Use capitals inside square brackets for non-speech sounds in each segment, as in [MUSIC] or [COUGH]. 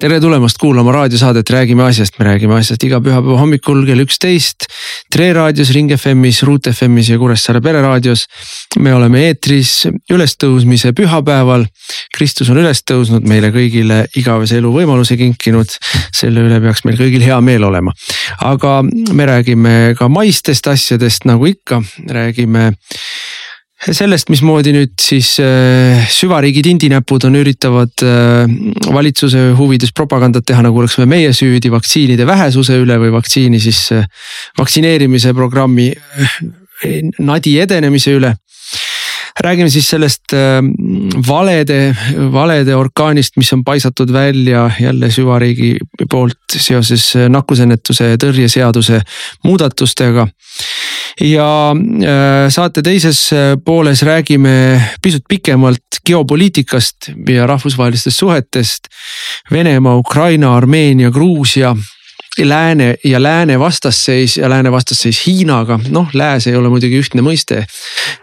tere tulemast kuulama raadiosaadet Räägime asjast, me räägime asjast iga pühapäeva hommikul kell üksteist. Tre raadios, Ring FM-is, Ruut FM-is ja Kuressaare pereraadios. me oleme eetris ülestõusmise pühapäeval. Kristus on üles tõusnud meile kõigile igavese elu võimaluse kinkinud. selle üle peaks meil kõigil hea meel olema. aga me räägime ka maistest asjadest nagu ikka, räägime sellest, mismoodi nüüd siis äh, süvariigi tindinäpud on, üritavad äh, valitsuse huvides propagandat teha, nagu oleksime meie süüdi vaktsiinide vähesuse üle või vaktsiini siis äh,, vaktsineerimise programmi äh, nadi edenemise üle. Räägime siis sellest äh, valede, valede orkaanist, mis on paisatud välja jälle süvariigi poolt seoses nakkusennetuse tõrjeseaduse muudatustega ja äh, saate teises äh, pooles räägime pisut pikemalt geopoliitikast ja rahvusvahelistest suhetest. Venemaa, Ukraina, Armeenia, Gruusia lääne ja lääne vastasseis ja lääne vastasseis Hiinaga, noh, lääs ei ole muidugi ühtne mõiste.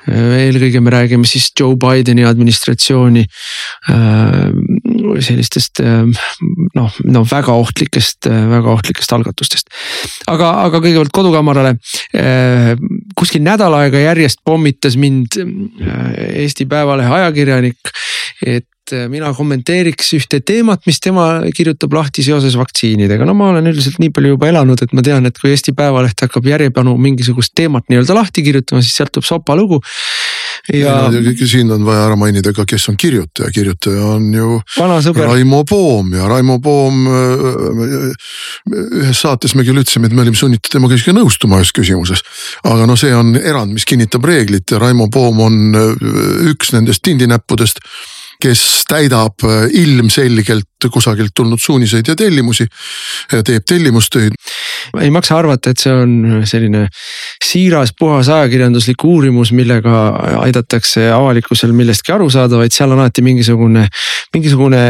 eelkõige me räägime siis Joe Bideni administratsiooni äh, sellistest äh, noh, no väga ohtlikest, väga ohtlikest algatustest. aga, aga kõigepealt kodukamarale. kuskil nädal aega järjest pommitas mind Eesti Päevalehe ajakirjanik, et äh, mina kommenteeriks ühte teemat, mis tema kirjutab lahti seoses vaktsiinidega. no ma olen üldiselt nii palju juba elanud, et ma tean, et kui Eesti Päevaleht hakkab järjepanu mingisugust teemat nii-öelda lahti kirjutama, siis sealt tuleb sopalugu. Ja, ja siin on vaja ära mainida ka, kes on kirjutaja, kirjutaja on ju Raimo Poom ja Raimo Poom. Äh, ühes saates me küll ütlesime, et me olime sunnitud temaga isegi nõustuma ühes küsimuses. aga no see on erand, mis kinnitab reeglit ja Raimo Poom on äh, üks nendest tindinäppudest kes täidab äh, ilmselgelt kusagilt tulnud suuniseid ja tellimusi, teeb tellimustöid. ei maksa arvata, et see on selline siiras, puhas ajakirjanduslik uurimus, millega aidatakse avalikkusel millestki aru saada, vaid seal on alati mingisugune, mingisugune,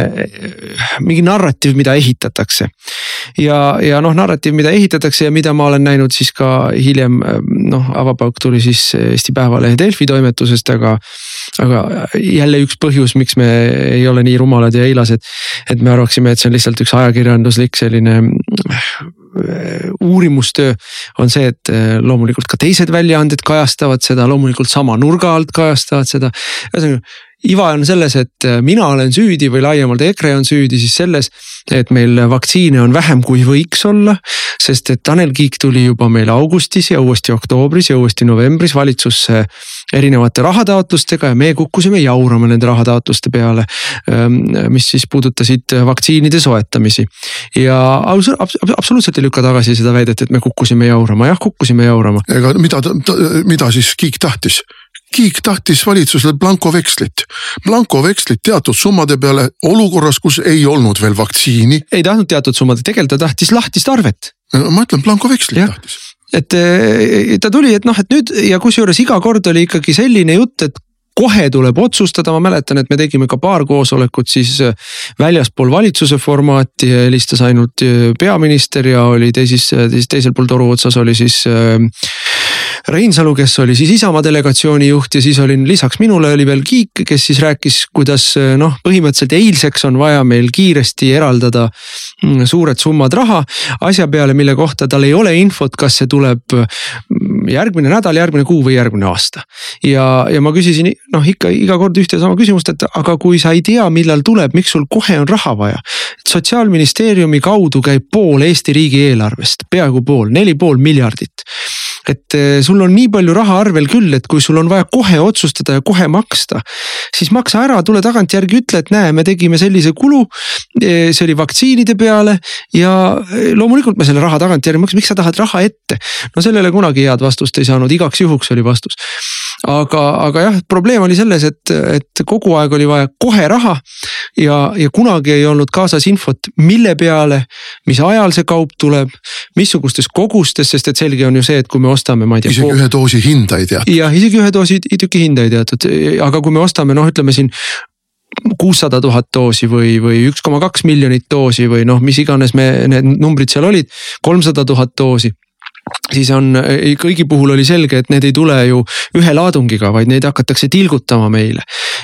mingi narratiiv, mida ehitatakse. ja, ja noh, narratiiv, mida ehitatakse ja mida ma olen näinud siis ka hiljem noh, avapauk tuli siis Eesti Päevalehe Delfi toimetusest, aga aga jälle üks põhjus, miks me ei ole nii rumalad ja eilased, et me arvaksime, et see on lihtsalt üks ajakirjanduslik selline äh, uurimustöö on see, et äh, loomulikult ka teised väljaanded kajastavad seda, loomulikult sama nurga alt kajastavad seda. ühesõnaga iva on selles, et äh, mina olen süüdi või laiemalt EKRE on süüdi siis selles, et meil vaktsiine on vähem, kui võiks olla. sest et Tanel Kiik tuli juba meil augustis ja uuesti oktoobris ja uuesti novembris valitsusse erinevate rahataotlustega ja me kukkusime jaurama nende rahataotluste peale. Ähm, mis siis puudutasid vaktsiinide soetamisi ja absoluutselt ei lükka tagasi seda väidet, et me kukkusime jaurama, jah, kukkusime jaurama. ega mida, mida siis Kiik tahtis? Kiik tahtis valitsusele blankovekslit, blankovekslit teatud summade peale olukorras, kus ei olnud veel vaktsiini. ei tahtnud teatud summade, tegelikult ta tahtis lahtist arvet. ma ütlen, blankovekslit tahtis et eh, ta tuli, et noh, et nüüd ja kusjuures iga kord oli ikkagi selline jutt, et kohe tuleb otsustada, ma mäletan, et me tegime ka paar koosolekut siis äh, väljaspool valitsuse formaati, helistas ainult äh, peaminister ja oli teises, teises, teisel pool toru otsas oli siis Reinsalu, kes oli siis Isamaa delegatsiooni juht ja siis olin lisaks minule oli veel Kiik, kes siis rääkis, kuidas noh, põhimõtteliselt eilseks on vaja meil kiiresti eraldada mm, suured summad raha asja peale, mille kohta tal ei ole infot, kas see tuleb mm, järgmine nädal, järgmine kuu või järgmine aasta. ja, ja ma küsisin noh, ikka iga kord ühte ja sama küsimust, et aga kui sa ei tea, millal tuleb, miks sul kohe on raha vaja? sotsiaalministeeriumi kaudu käib pool Eesti riigieelarvest, peaaegu pool, neli pool miljardit et eh, sul on nii palju raha arvel küll, et kui sul on vaja kohe otsustada ja kohe maksta, siis maksa ära, tule tagantjärgi, ütle, et näe, me tegime sellise kulu. Eh, see oli vaktsiinide peale ja eh, loomulikult me selle raha tagantjärgi maksame, miks sa tahad raha ette? no sellele kunagi head vastust ei saanud, igaks juhuks oli vastus aga, aga jah, probleem oli selles, et, et kogu aeg oli vaja kohe raha ja, ja kunagi ei olnud kaasas infot, mille peale, mis ajal see kaup tuleb, missugustes kogustes, sest et selge on ju see, et kui me ostame, ma ei tea. isegi ühe doosi hinda ei teata. jah, isegi ühe doosi tüki hinda ei teatud, aga kui me ostame, noh, ütleme siin kuussada tuhat doosi või, või üks koma kaks miljonit doosi või noh, mis iganes me need numbrid seal olid, kolmsada tuhat doosi siis on kõigi puhul oli selge, et need ei tule ju ühe laadungiga, vaid neid hakatakse tilgutama meile.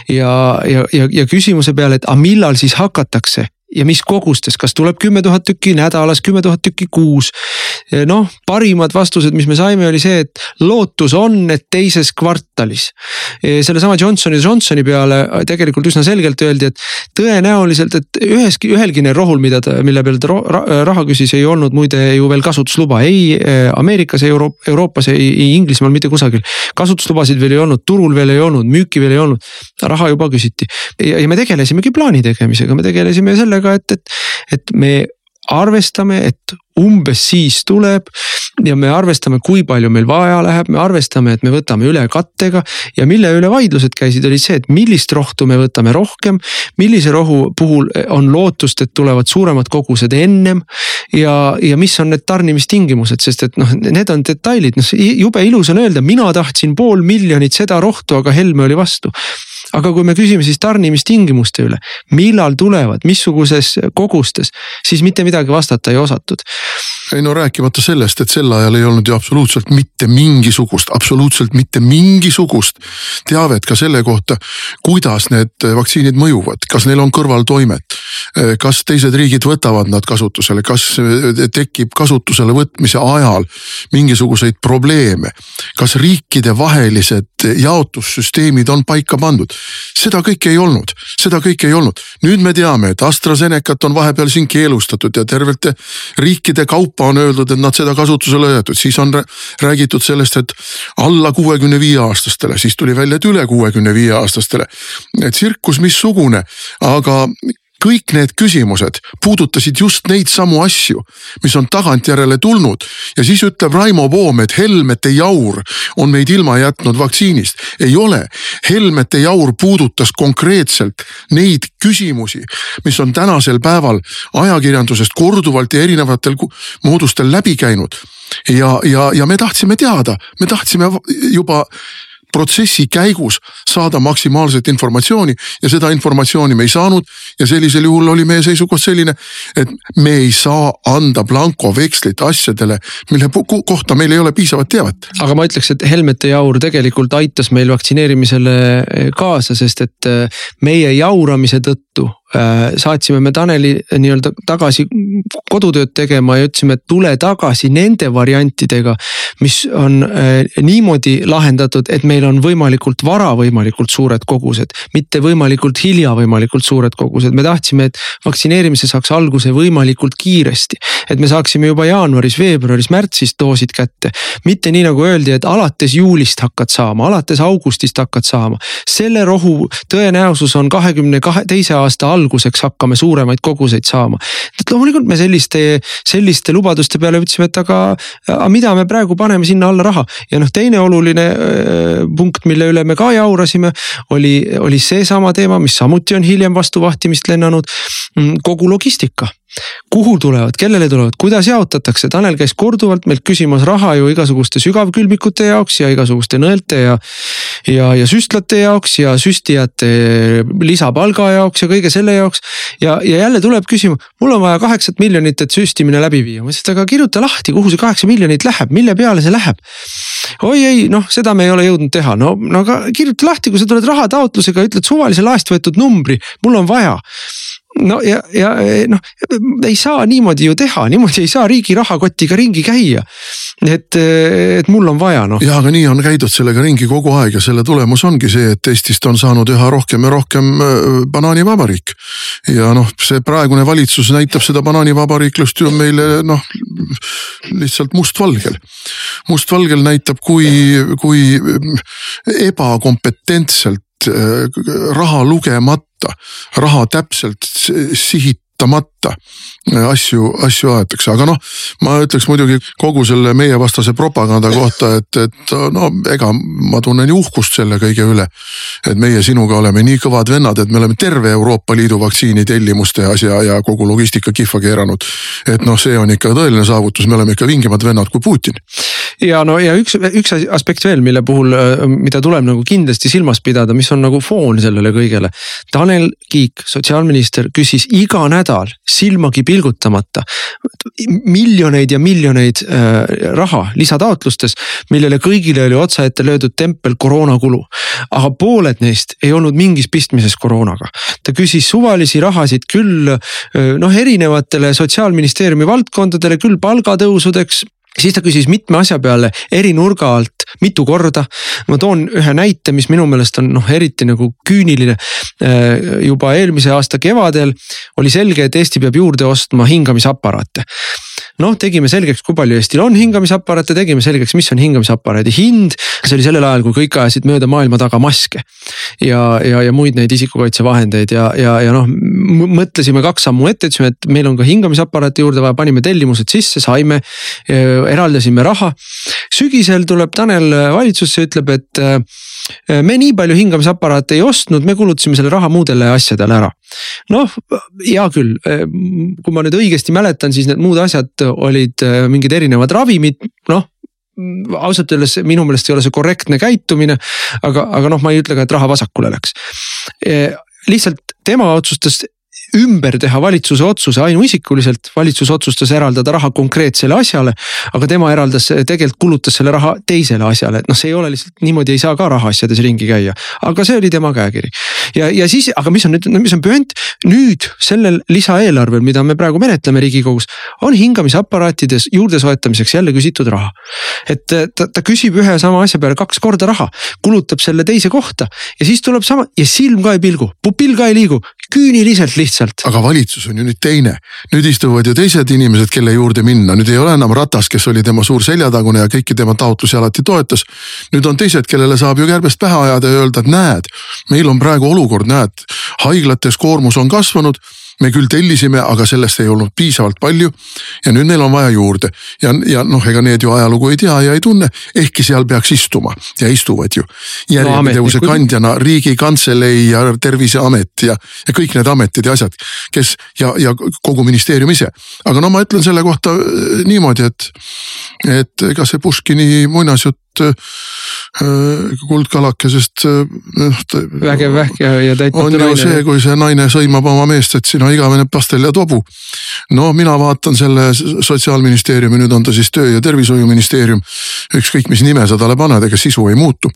ja, ja, ja, ja küsimuse peale, et aga millal siis hakatakse ja mis kogustes, kas tuleb kümme tuhat tükki nädalas, kümme tuhat tükki kuus. Noh, parimad vastused, mis me saime, oli see, et lootus on, et teises kvartalis. sellesama Johnsoni Johnsoni peale tegelikult üsna selgelt öeldi, et tõenäoliselt, et üheski, ühelgi neil rohul, mida ta, mille peale ta raha küsis, ei olnud muide ju veel kasutusluba ei eh, Ameerikas, Euro Euroopas, ei, ei Inglismaal, mitte kusagil. kasutuslubasid veel ei olnud, turul veel ei olnud, müüki veel ei olnud, raha juba küsiti ja, ja me tegelesimegi plaani tegemisega, me tegelesime sellega, et, et, et me arvestame, et umbes siis tuleb ja me arvestame, kui palju meil vaja läheb, me arvestame, et me võtame üle kattega. ja mille üle vaidlused käisid, oli see, et millist rohtu me võtame rohkem, millise rohu puhul on lootust, et tulevad suuremad kogused ennem. ja, ja mis on need tarnimistingimused, sest et noh, need on detailid, noh jube ilus on öelda, mina tahtsin pool miljonit seda rohtu, aga Helme oli vastu aga kui me küsime siis tarnimistingimuste üle, millal tulevad, missuguses kogustes, siis mitte midagi vastata ei osatud ei no rääkimata sellest, et sel ajal ei olnud ju absoluutselt mitte mingisugust, absoluutselt mitte mingisugust teavet ka selle kohta, kuidas need vaktsiinid mõjuvad, kas neil on kõrvaltoimet. kas teised riigid võtavad nad kasutusele, kas tekib kasutusele võtmise ajal mingisuguseid probleeme. kas riikidevahelised jaotussüsteemid on paika pandud, seda kõike ei olnud, seda kõike ei olnud. nüüd me teame, et AstraZenecat on vahepeal siin keelustatud ja tervete riikide kaupa on öeldud, et nad seda kasutusele ei võetud, siis on räägitud sellest, et alla kuuekümne viie aastastele, siis tuli välja, et üle kuuekümne viie aastastele. tsirkus missugune, aga kõik need küsimused puudutasid just neid samu asju, mis on tagantjärele tulnud. ja siis ütleb Raimo Poom, et Helmete jaur on meid ilma jätnud vaktsiinist. ei ole, Helmete jaur puudutas konkreetselt neid küsimusi, mis on tänasel päeval ajakirjandusest korduvalt ja erinevatel moodustel läbi käinud. ja, ja, ja me tahtsime teada, me tahtsime juba protsessi käigus saada maksimaalset informatsiooni ja seda informatsiooni me ei saanud. ja sellisel juhul oli meie seisukoht selline, et me ei saa anda blankovekslit asjadele, mille kohta meil ei ole piisavat teavet. aga ma ütleks, et Helmete jaur tegelikult aitas meil vaktsineerimisele kaasa, sest et meie jauramise tõttu Äh, saatsime me Taneli nii-öelda tagasi kodutööd tegema ja ütlesime, et tule tagasi nende variantidega. mis on äh, niimoodi lahendatud, et meil on võimalikult vara võimalikult suured kogused, mitte võimalikult hilja võimalikult suured kogused, me tahtsime, et vaktsineerimise saaks alguse võimalikult kiiresti. et me saaksime juba jaanuaris, veebruaris, märtsis doosid kätte, mitte nii nagu öeldi, et alates juulist hakkad saama, alates augustist hakkad saama. selle rohu tõenäosus on kahekümne kahe teise aasta alguses alguseks hakkame suuremaid koguseid saama. et loomulikult me selliste, selliste lubaduste peale ütlesime, et aga, aga mida me praegu paneme sinna alla raha. ja noh, teine oluline punkt, mille üle me ka jaurasime, oli, oli seesama teema, mis samuti on hiljem vastu vahtimist lennanud. Mm, kogu logistika kuhu tulevad, kellele tulevad, kuidas jaotatakse, Tanel käis korduvalt meilt küsimas raha ju igasuguste sügavkülmikute jaoks ja igasuguste nõelte ja. ja, ja süstlate jaoks ja süstijate lisapalga jaoks ja kõige selle jaoks. ja, ja jälle tuleb küsima, mul on vaja kaheksat miljonit, et süstimine läbi viia, ma ütlesin, et aga kirjuta lahti, kuhu see kaheksa miljonit läheb, mille peale see läheb. oi ei, noh, seda me ei ole jõudnud teha, no, no aga kirjuta lahti, kui sa tuled rahataotlusega, ütled suvalise laest võetud numbri, mul on vaja no ja, ja noh, ei saa niimoodi ju teha, niimoodi ei saa riigi rahakotiga ringi käia. et, et mul on vaja noh. ja, aga nii on käidud sellega ringi kogu aeg ja selle tulemus ongi see, et Eestist on saanud üha rohkem ja rohkem äh, banaanivabariik. ja noh, see praegune valitsus näitab seda banaanivabariiklust ju meile noh, lihtsalt mustvalgel. mustvalgel näitab, kui, kui ebakompetentselt raha lugemata raha täpselt sihitamata asju, asju aetakse, aga noh, ma ütleks muidugi kogu selle meievastase propaganda kohta, et, et no ega ma tunnen ju uhkust selle kõige üle. et meie sinuga oleme nii kõvad vennad, et me oleme terve Euroopa Liidu vaktsiini tellimuste asja ja kogu logistika kihva keeranud. et noh, see on ikka tõeline saavutus, me oleme ikka vingemad vennad kui Putin. ja no ja üks, üks aspekt veel, mille puhul, mida tuleb nagu kindlasti silmas pidada, mis on nagu foon sellele kõigele. Tanel Kiik, sotsiaalminister, küsis iga nädal silmagi pilgutamata miljoneid ja miljoneid äh, raha lisataotlustes, millele kõigile oli otsaette löödud tempel koroonakulu. aga pooled neist ei olnud mingis pistmises koroonaga. ta küsis suvalisi rahasid küll äh, noh, erinevatele sotsiaalministeeriumi valdkondadele, küll palgatõusudeks siis ta küsis mitme asja peale eri nurga alt mitu korda. ma toon ühe näite, mis minu meelest on noh, eriti nagu küüniline. Äh, juba eelmise aasta kevadel oli selge, et Eesti peab juurde ostma hingamisaparaate noh, tegime selgeks, kui palju Eestil on hingamisaparaate, tegime selgeks, mis on hingamisaparaadi hind. see oli sellel ajal, kui kõik ajasid mööda maailma taga maske ja, ja, ja muid neid isikukaitsevahendeid ja, ja, ja noh, mõtlesime kaks sammu ette, ütlesime, et meil on ka hingamisaparaate juurde vaja, panime tellimused sisse, saime, eraldasime raha. sügisel tuleb Tanel valitsusse, ütleb, et me nii palju hingamisaparaate ei ostnud, me kulutasime selle raha muudele asjadele ära. noh, hea küll, kui ma nüüd õigesti mäletan, siis need muud asjad olid mingid erinevad ravimid, noh ausalt öeldes minu meelest ei ole see korrektne käitumine, aga, aga noh, ma ei ütle ka, et raha vasakule läks. lihtsalt tema otsustas ümber teha valitsuse otsuse ainuisikuliselt, valitsus otsustas eraldada raha konkreetsele asjale. aga tema eraldas, tegelikult kulutas selle raha teisele asjale, et noh, see ei ole lihtsalt niimoodi ei saa ka rahaasjades ringi käia. aga see oli tema käekiri ja, ja siis, aga mis on nüüd, mis on püent, nüüd sellel lisaeelarvel, mida me praegu menetleme riigikogus, on hingamisaparaatides juurde soetamiseks jälle küsitud raha. et ta, ta küsib ühe sama asja peale kaks korda raha, kulutab selle teise kohta ja siis tuleb sama ja silm ka ei pilgu, pupill ka ei liigu, küüniliselt lihtsalt. Aga valitsus on ju nüüd teine, nüüd istuvad ju teised inimesed, kelle juurde minna, nüüd ei ole enam Ratas, kes oli tema suur seljatagune ja kõiki tema taotlusi alati toetas. nüüd on teised, kellele saab ju kärbest pähe ajada ja öelda, et näed, meil on praegu olukord, näed, haiglates koormus on kasvanud me küll tellisime, aga sellest ei olnud piisavalt palju. ja nüüd neil on vaja juurde ja, ja noh, ega need ju ajalugu ei tea ja ei tunne, ehkki seal peaks istuma ja istuvad ju. järjepidevuse no, kandjana riigikantselei ja terviseamet ja, ja kõik need ametid ja asjad, kes ja, ja kogu ministeerium ise. aga no ma ütlen selle kohta äh, niimoodi, et, et ega see Puškini muinasjutt kuldkalakesest äh, noh. vägev vähk ja, ja täitmatu naine. on ju see, kui see naine sõimab oma meest, et sina igavene pastel ja tobu. no mina vaatan selle sotsiaalministeeriumi, nüüd on ta siis töö- ja tervishoiuministeerium. ükskõik, mis nime sa talle paned, ega sisu ei muutu.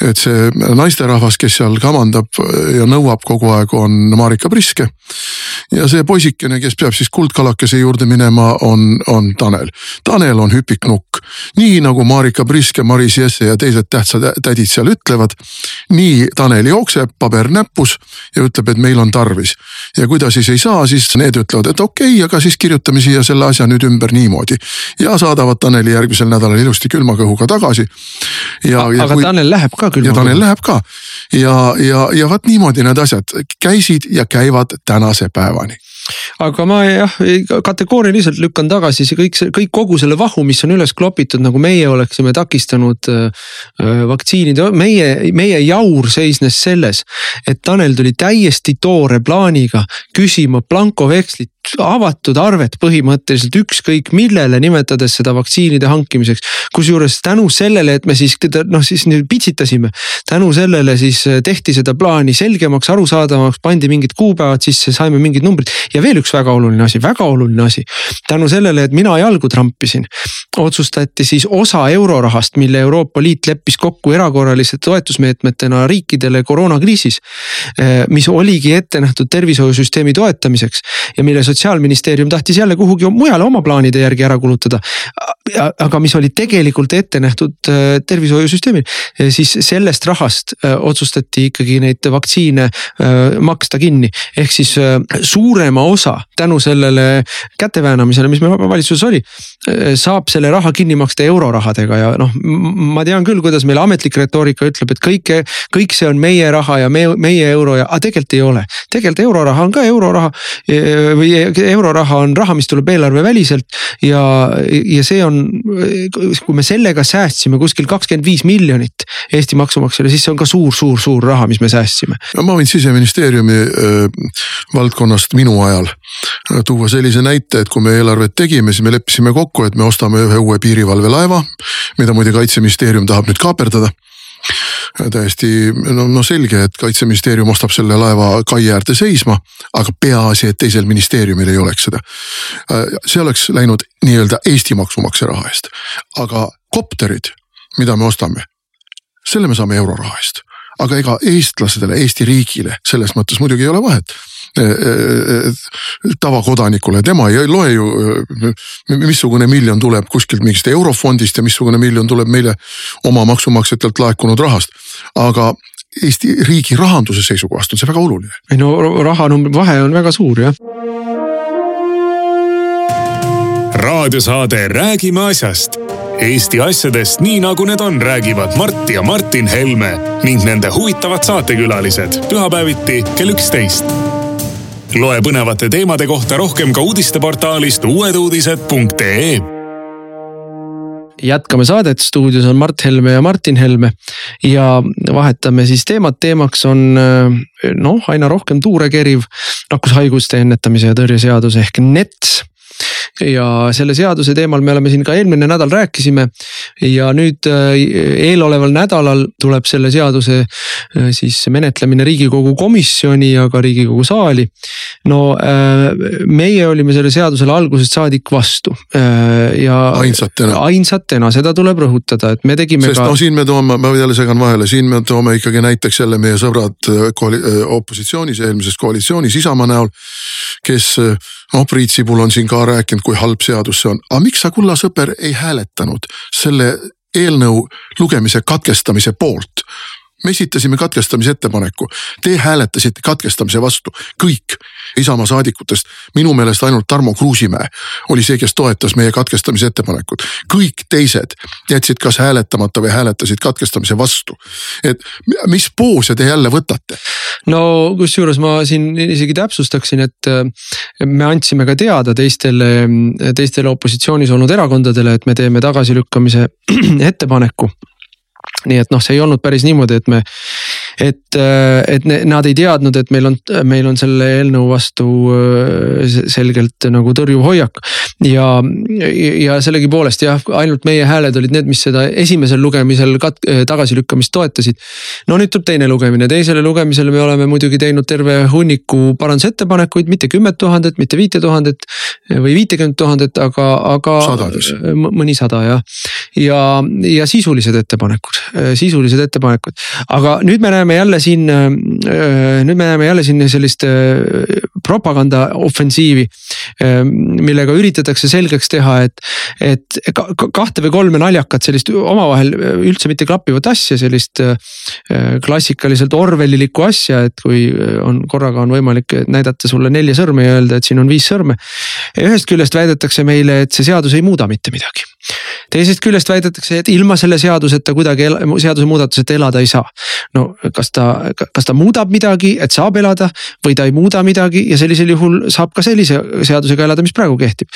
et see naisterahvas, kes seal kamandab ja nõuab kogu aeg, on Marika Priske. ja see poisikene, kes peab siis kuldkalakese juurde minema, on, on Tanel. Tanel on hüpiknukk, nii nagu Marika Priske, Mari Maris Jesse ja teised tähtsad tädid seal ütlevad. nii Tanel jookseb, paber näpus ja ütleb, et meil on tarvis. ja kui ta siis ei saa, siis need ütlevad, et okei okay,, aga siis kirjutame siia selle asja nüüd ümber niimoodi. ja saadavad Taneli järgmisel nädalal ilusti külma kõhuga tagasi. ja, ja aga kui... Tanel läheb ka külma ja Tanel läheb ka ja, ja, ja vaat niimoodi need asjad käisid ja käivad tänase päevani aga ma jah, kategooriliselt lükkan tagasi see kõik see, kõik kogu selle vahu, mis on üles klopitud, nagu meie oleksime takistanud äh, äh vaktsiinide, meie, meie jaur seisnes selles. et Tanel tuli täiesti toore plaaniga küsima blankovekslit avatud arvet põhimõtteliselt ükskõik millele, nimetades seda vaktsiinide hankimiseks. kusjuures tänu sellele, et me siis noh, siis pitsitasime, tänu sellele siis tehti seda plaani selgemaks, arusaadavamaks, pandi mingid kuupäevad sisse, saime mingid numbrid ja veel üks väga oluline asi, väga oluline asi. tänu sellele, et mina jalgu trampisin, otsustati siis osa eurorahast, mille Euroopa Liit leppis kokku erakorraliste toetusmeetmetena riikidele koroonakriisis. Eh, mis oligi ette nähtud tervishoiusüsteemi toetamiseks ja mille sotsiaalministeerium tahtis jälle kuhugi mujale oma plaanide järgi ära kulutada. aga mis oli tegelikult ette nähtud äh, tervishoiusüsteemil, siis sellest rahast äh, otsustati ikkagi neid vaktsiine äh, maksta kinni. ehk siis suurema osa tänu sellele käteväänamisele, mis meil valitsuses oli, saab selle raha kinni maksta eurorahadega ja noh, ma tean küll, kuidas meil ametlik retoorika ütleb, et kõike, kõik see on meie raha ja me, meie euro ja, aga tegelikult ei ole. tegelikult euroraha on ka euroraha või euroraha on raha, mis tuleb eelarveväliselt ja, ja see on, kui me sellega säästsime kuskil kakskümmend viis miljonit Eesti maksumaksjale, siis see on ka suur-suur-suur raha, mis me säästsime. ma võin siseministeeriumi äh, valdkonnast minu ajal tuua sellise näite, et kui me eelarvet tegime, siis me leppisime kokku, et me ostame ühe uue piirivalvelaeva, mida muide kaitseministeerium tahab nüüd kaaperdada täiesti no, no selge, et kaitseministeerium ostab selle laeva kai äärde seisma, aga peaasi, et teisel ministeeriumil ei oleks seda. see oleks läinud nii-öelda Eesti maksumaksja raha eest, aga kopterid, mida me ostame, selle me saame euroraha eest. Aga ega eestlastele, Eesti riigile selles mõttes muidugi ei ole vahet tavakodanikule, tema ei loe ju, missugune miljon tuleb kuskilt mingist eurofondist ja missugune miljon tuleb meile oma maksumaksjatelt laekunud rahast. aga Eesti riigi rahanduse seisukohast on see väga oluline. ei no rahanumbri vahe on väga suur jah. raadiosaade Räägime asjast Eesti asjadest nii nagu need on, räägivad Mart ja Martin Helme ning nende huvitavad saatekülalised pühapäeviti kell üksteist loe põnevate teemade kohta rohkem ka uudisteportaalist uueduudised.ee jätkame saadet, stuudios on Mart Helme ja Martin Helme. Ja vahetame siis teemat, teemaks on noh, aina rohkem tuure keriv nakkushaiguste ennetamise ja tõrje seadus ehk NETS ja selle seaduse teemal me oleme siin ka eelmine nädal rääkisime. Ja nüüd äh, eeloleval nädalal tuleb selle seaduse äh, siis menetlemine riigikogu komisjoni ja ka riigikogu saali. no äh, meie olime sellele seadusele algusest saadik vastu ja. ainsatena. ainsatena, seda tuleb rõhutada, et me tegime. sest ka... no siin me toome, ma jälle segan vahele, siin me toome ikkagi näiteks jälle meie sõbrad kooli-, opositsioonis, eelmises koalitsioonis Isamaa näol, kes noh, Priit Sibul on siin ka rääkinud, kui halb seadus see on, aga miks sa, kulla sõber, ei hääletanud selle eelnõu lugemise katkestamise poolt? Me esitasime katkestamise ettepaneku, te hääletasite katkestamise vastu, kõik Isamaa saadikutest, minu meelest ainult Tarmo Kruusimäe oli see, kes toetas meie katkestamise ettepanekut. kõik teised jätsid kas hääletamata või hääletasid katkestamise vastu. et mis poose te jälle võtate? no kusjuures ma siin isegi täpsustaksin, et me andsime ka teada teistele, teistele opositsioonis olnud erakondadele, et me teeme tagasilükkamise [CLEARS THROAT] ettepaneku nii et noh, see ei olnud päris niimoodi, et me, et, et nad ei teadnud, et meil on, meil on selle eelnõu vastu äh, selgelt nagu tõrjuv hoiak. ja, ja sellegipoolest jah, ainult meie hääled olid need, mis seda esimesel lugemisel kat-, tagasilükkamist toetasid. no nüüd tuleb teine lugemine, teisele lugemisele me oleme muidugi teinud terve hunniku parandusettepanekuid, mitte kümmet tuhandet, mitte viite tuhandet või viitekümmet tuhandet, aga, aga mõni sada jah. ja, ja sisulised ettepanekud Äh, sisulised ettepanekud. aga nüüd me näeme jälle siin, äh, äh, nüüd me näeme jälle siin sellist propaganda ofensiivi. millega üritatakse selgeks teha, et, et kahte või kolme naljakat sellist omavahel üldse mitte klappivat asja, sellist klassikaliselt orwellilikku asja, et kui on korraga on võimalik näidata sulle nelja sõrme ja öelda, et siin on viis sõrme. ühest küljest väidetakse meile, et see seadus ei muuda mitte midagi teisest küljest väidetakse, et ilma selle seaduseta kuidagi, seadusemuudatuseta elada ei saa. no kas ta, kas ta muudab midagi, et saab elada või ta ei muuda midagi ja sellisel juhul saab ka sellise seadusega elada, mis praegu kehtib.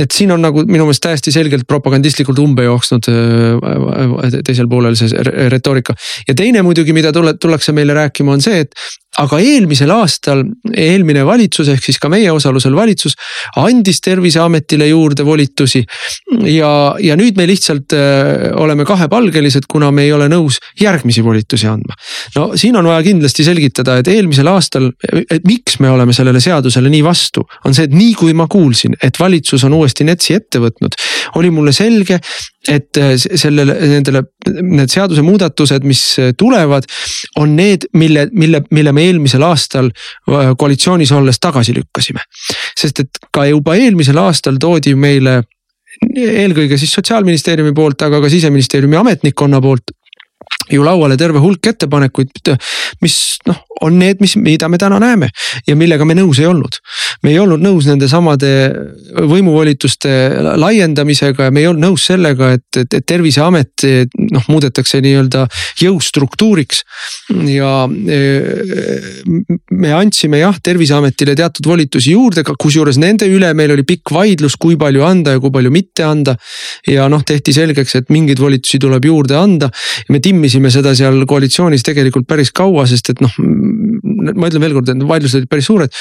et siin on nagu minu meelest täiesti selgelt propagandistlikult umbe jooksnud äh, teisel poolel see retoorika. ja teine muidugi, mida tullakse meile rääkima, on see, et aga eelmisel aastal eelmine valitsus ehk siis ka meie osalusel valitsus andis terviseametile juurde volitusi. ja, ja nüüd me lihtsalt äh, oleme kahepalgelised, kuna me ei ole nõus järgmisi volitusi andma. no siin on vaja kindlasti selgitada, et eelmisel aastal, et miks me oleme sellele seadusele nii vastu, on see, et nii kui ma kuulsin, et valitsus on uuesti NETS-i ette võtnud, oli mulle selge, et äh, sellele, nendele, need seadusemuudatused, mis tulevad, on need, mille, mille, mille me eelmisel aastal äh, koalitsioonis olles tagasi lükkasime. sest et ka juba eelmisel aastal toodi meile eelkõige siis sotsiaalministeeriumi poolt, aga ka siseministeeriumi ametnikkonna poolt ju lauale terve hulk ettepanekuid, mis noh, on need, mis, mida me täna näeme ja millega me nõus ei olnud. me ei olnud nõus nende samade võimuvolituste laiendamisega ja me ei olnud nõus sellega, et, et, et terviseamet noh, muudetakse nii-öelda jõustruktuuriks. ja e, me andsime jah, terviseametile teatud volitusi juurde, kusjuures nende üle meil oli pikk vaidlus, kui palju anda ja kui palju mitte anda. ja noh, tehti selgeks, et mingeid volitusi tuleb juurde anda. me timmisime seda seal koalitsioonis tegelikult päris kaua, sest et noh ma ütlen veelkord, et vaidlused olid päris suured.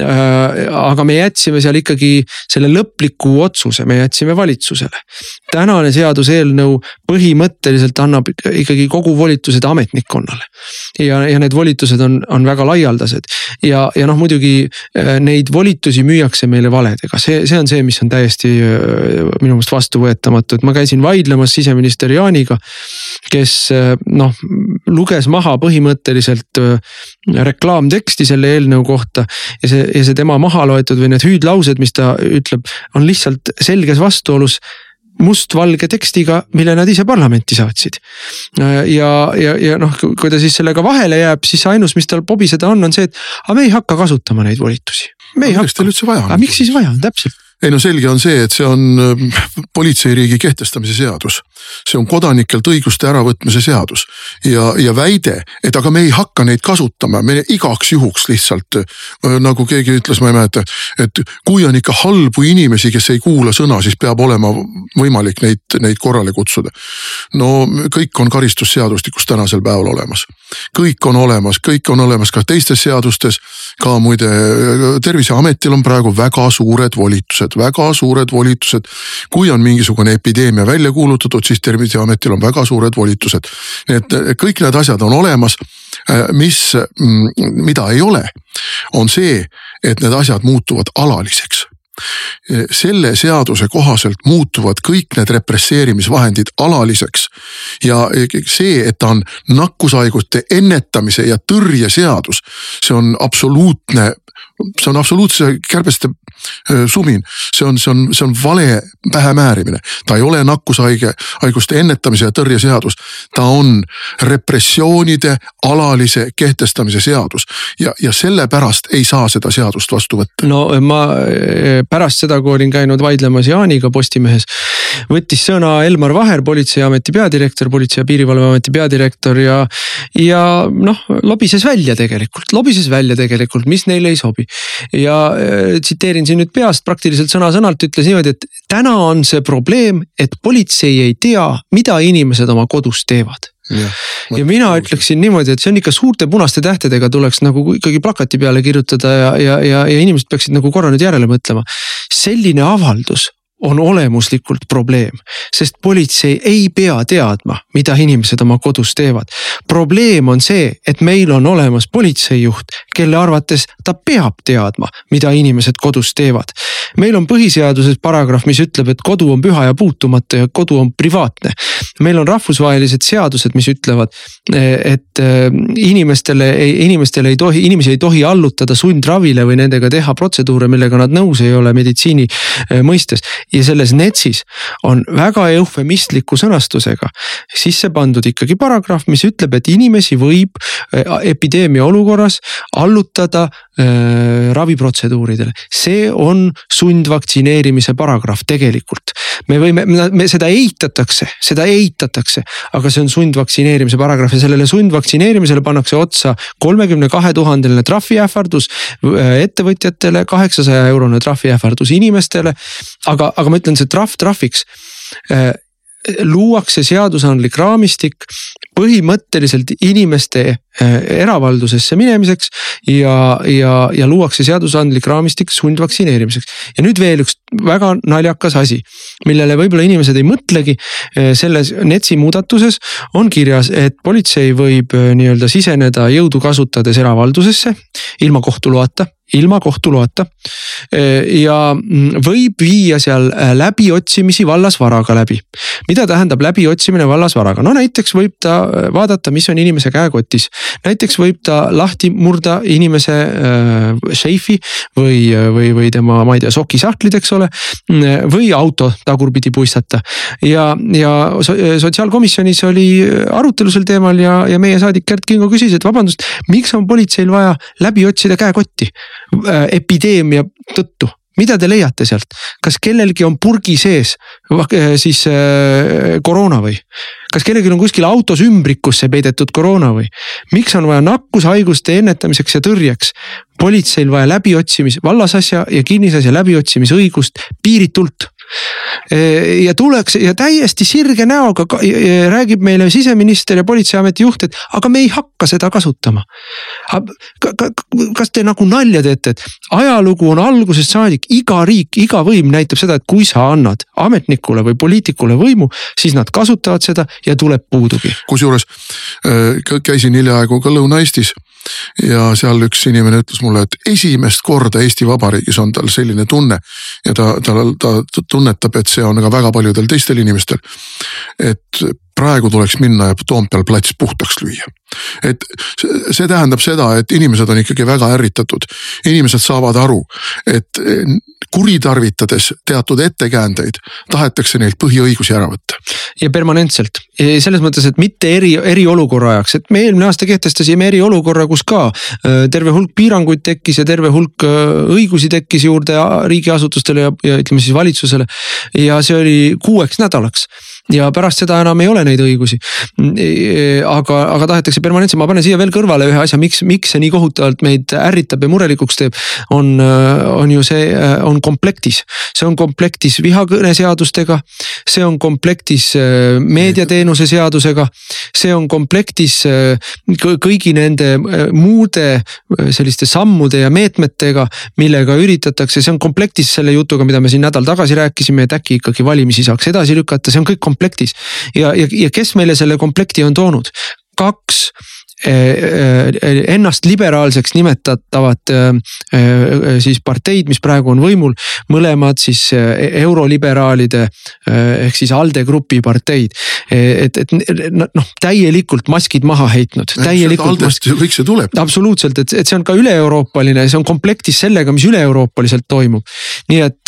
Äh, aga me jätsime seal ikkagi selle lõpliku otsuse, me jätsime valitsusele. tänane seaduseelnõu põhimõtteliselt annab ikkagi kogu volitused ametnikkonnale. ja, ja need volitused on, on väga laialdased ja, ja noh, muidugi äh, neid volitusi müüakse meile valedega, see, see on see, mis on täiesti äh, minu meelest vastuvõetamatu, et ma käisin vaidlemas siseminister Jaaniga. kes noh, luges maha põhimõtteliselt reklaamteksti selle eelnõu kohta. ja see, ja see tema maha loetud või need hüüdlaused, mis ta ütleb, on lihtsalt selges vastuolus mustvalge tekstiga, mille nad ise parlamenti saatsid. ja, ja, ja noh, kui ta siis sellega vahele jääb, siis ainus, mis tal pobiseda on, on see, et aga me ei hakka kasutama neid volitusi. me ei hakka. miks teil üldse vaja on? aga miks siis vaja on, täpselt ei no selge on see, et see on äh, politseiriigi kehtestamise seadus. see on kodanikelt õiguste äravõtmise seadus ja, ja väide, et aga me ei hakka neid kasutama, me igaks juhuks lihtsalt äh, nagu keegi ütles, ma ei mäleta, et kui on ikka halbu inimesi, kes ei kuula sõna, siis peab olema võimalik neid, neid korrale kutsuda. no kõik on karistusseadustikus tänasel päeval olemas, kõik on olemas, kõik on olemas ka teistes seadustes. ka muide terviseametil on praegu väga suured volitused volitused, väga suured volitused. kui on mingisugune epideemia välja kuulutatud, siis terviseametil on väga suured volitused. nii et eh, kõik need asjad on olemas. Eh, mis, mm, mida ei ole, on see, et need asjad muutuvad alaliseks eh, selle seaduse kohaselt muutuvad kõik need represseerimisvahendid alaliseks. ja see, et ta on nakkushaiguste ennetamise ja tõrje seadus, see on absoluutne see on absoluutse kärbeste sumin, see on, see on, see on vale pähemäärimine. ta ei ole nakkushaige, haiguste ennetamise ja tõrje seadus. ta on repressioonide alalise kehtestamise seadus ja, ja sellepärast ei saa seda seadust vastu võtta. no ma pärast seda, kui olin käinud vaidlemas Jaaniga Postimehes, võttis sõna Elmar Vaher, politseiameti peadirektor, Politsei- ja Piirivalveameti peadirektor ja, ja noh, lobises välja tegelikult, lobises välja tegelikult, mis neile ei sobi ja äh, tsiteerin siin nüüd peast praktiliselt sõna-sõnalt ütles niimoodi, et täna on see probleem, et politsei ei tea, mida inimesed oma kodus teevad Ja, ja mina ütleksin niimoodi, et see on ikka suurte punaste tähtedega tuleks nagu ikkagi plakati peale kirjutada ja, ja, ja, ja inimesed peaksid nagu korra nüüd järele mõtlema. selline avaldus on olemuslikult probleem, sest politsei ei pea teadma, mida inimesed oma kodus teevad. probleem on see, et meil on olemas politseijuht, kelle arvates ta peab teadma, mida inimesed kodus teevad. meil on põhiseaduses paragrahv, mis ütleb, et kodu on püha ja puutumatu ja kodu on privaatne. meil on rahvusvahelised seadused, mis ütlevad, et äh, inimestele, inimestele ei tohi, inimesi ei tohi allutada sundravile või nendega teha protseduure, millega nad nõus ei ole meditsiini äh, mõistes ja selles NETS-is on väga eufemistliku sõnastusega sisse pandud ikkagi paragrahv, mis ütleb, et inimesi võib äh, epideemia olukorras allutada äh, raviprotseduuridele. see on sundvaktsineerimise paragrahv tegelikult. me võime, me seda eitatakse, seda eitatakse, aga see on sundvaktsineerimise paragrahv ja sellele sundvaktsineerimisele pannakse otsa kolmekümne kahe tuhandeline trahviähvardus äh, ettevõtjatele, kaheksasaja eurone trahviähvardus inimestele. aga, aga ma ütlen, see trahv trahviks äh, luuakse seadusandlik raamistik põhimõtteliselt inimeste äh, eravaldusesse minemiseks ja, ja, ja luuakse seadusandlik raamistik sundvaktsineerimiseks. ja nüüd veel üks väga naljakas asi, millele võib-olla inimesed ei mõtlegi. Äh, selles NETS-i muudatuses on kirjas, et politsei võib nii-öelda siseneda jõudu kasutades eravaldusesse ilma kohtu loata ilma kohtu loata. ja mm, võib viia seal läbiotsimisi vallasvaraga läbi. mida tähendab läbiotsimine vallasvaraga, no näiteks võib ta vaadata, mis on inimese käekotis. näiteks võib ta lahti murda inimese äh, šeifi või, või, või tema, ma ei tea, sokisahtlid, eks ole. või auto tagurpidi puistata ja, ja sotsiaalkomisjonis oli arutelu sel teemal ja, ja meie saadik Gerd Kingo küsis, et vabandust, miks on politseil vaja läbi otsida käekotti äh, epideemia tõttu mida te leiate sealt, kas kellelgi on purgi sees äh, siis äh, koroona või? kas kellelgi on kuskil autos ümbrikusse peidetud koroona või? miks on vaja nakkushaiguste ennetamiseks ja tõrjeks politseil vaja läbiotsimis, vallasasja ja kinnisasja läbiotsimisõigust piiritult ja tuleks ja täiesti sirge näoga räägib meile siseminister ja politseiameti juht, et aga me ei hakka seda kasutama. kas te nagu nalja teete, et ajalugu on algusest saadik, iga riik, iga võim näitab seda, et kui sa annad ametnikule või poliitikule võimu, siis nad kasutavad seda ja tuleb puudugi. kusjuures äh, käisin hiljaaegu ka Lõuna-Eestis ja seal üks inimene ütles mulle, et esimest korda Eesti Vabariigis on tal selline tunne ja ta, ta, ta, ta tunnetab, et see on ka väga paljudel teistel inimestel. et praegu tuleks minna ja Toompeal plats puhtaks lüüa. et see tähendab seda, et inimesed on ikkagi väga ärritatud. inimesed saavad aru, et kuritarvitades teatud ettekäändeid tahetakse neilt põhiõigusi ära võtta. ja permanentselt, selles mõttes, et mitte eri, eriolukorra ajaks, et me eelmine aasta kehtestasime eriolukorra, kus ka äh, terve hulk piiranguid tekkis ja terve hulk äh, õigusi tekkis juurde riigiasutustele ja, ja ütleme siis valitsusele. ja see oli kuueks nädalaks ja pärast seda enam ei ole neid õigusi. aga, aga tahetakse permanentselt, ma panen siia veel kõrvale ühe asja, miks, miks see nii kohutavalt meid ärritab ja murelikuks teeb. on, on ju see, on komplektis, see on komplektis vihakõne seadustega, see on komplektis äh, meediateenuse seadusega, see on komplektis äh, kõigi nende äh, muude selliste sammude ja meetmetega, millega üritatakse, see on komplektis selle jutuga, mida me siin nädal tagasi rääkisime, et äkki ikkagi valimisi saaks edasi lükata, see on kõik komplektis komplektis. ja, ja, ja kes meile selle komplekti on toonud? kaks ennast liberaalseks nimetatavat eh, siis parteid, mis praegu on võimul, mõlemad siis euroliberaalide ehk siis ALDE grupi parteid. et, et noh, täielikult maskid maha heitnud, täielikult. kõik see tuleb. absoluutselt, et, et see on ka üle-euroopaline, see on komplektis sellega, mis üle-euroopaliselt toimub, nii et.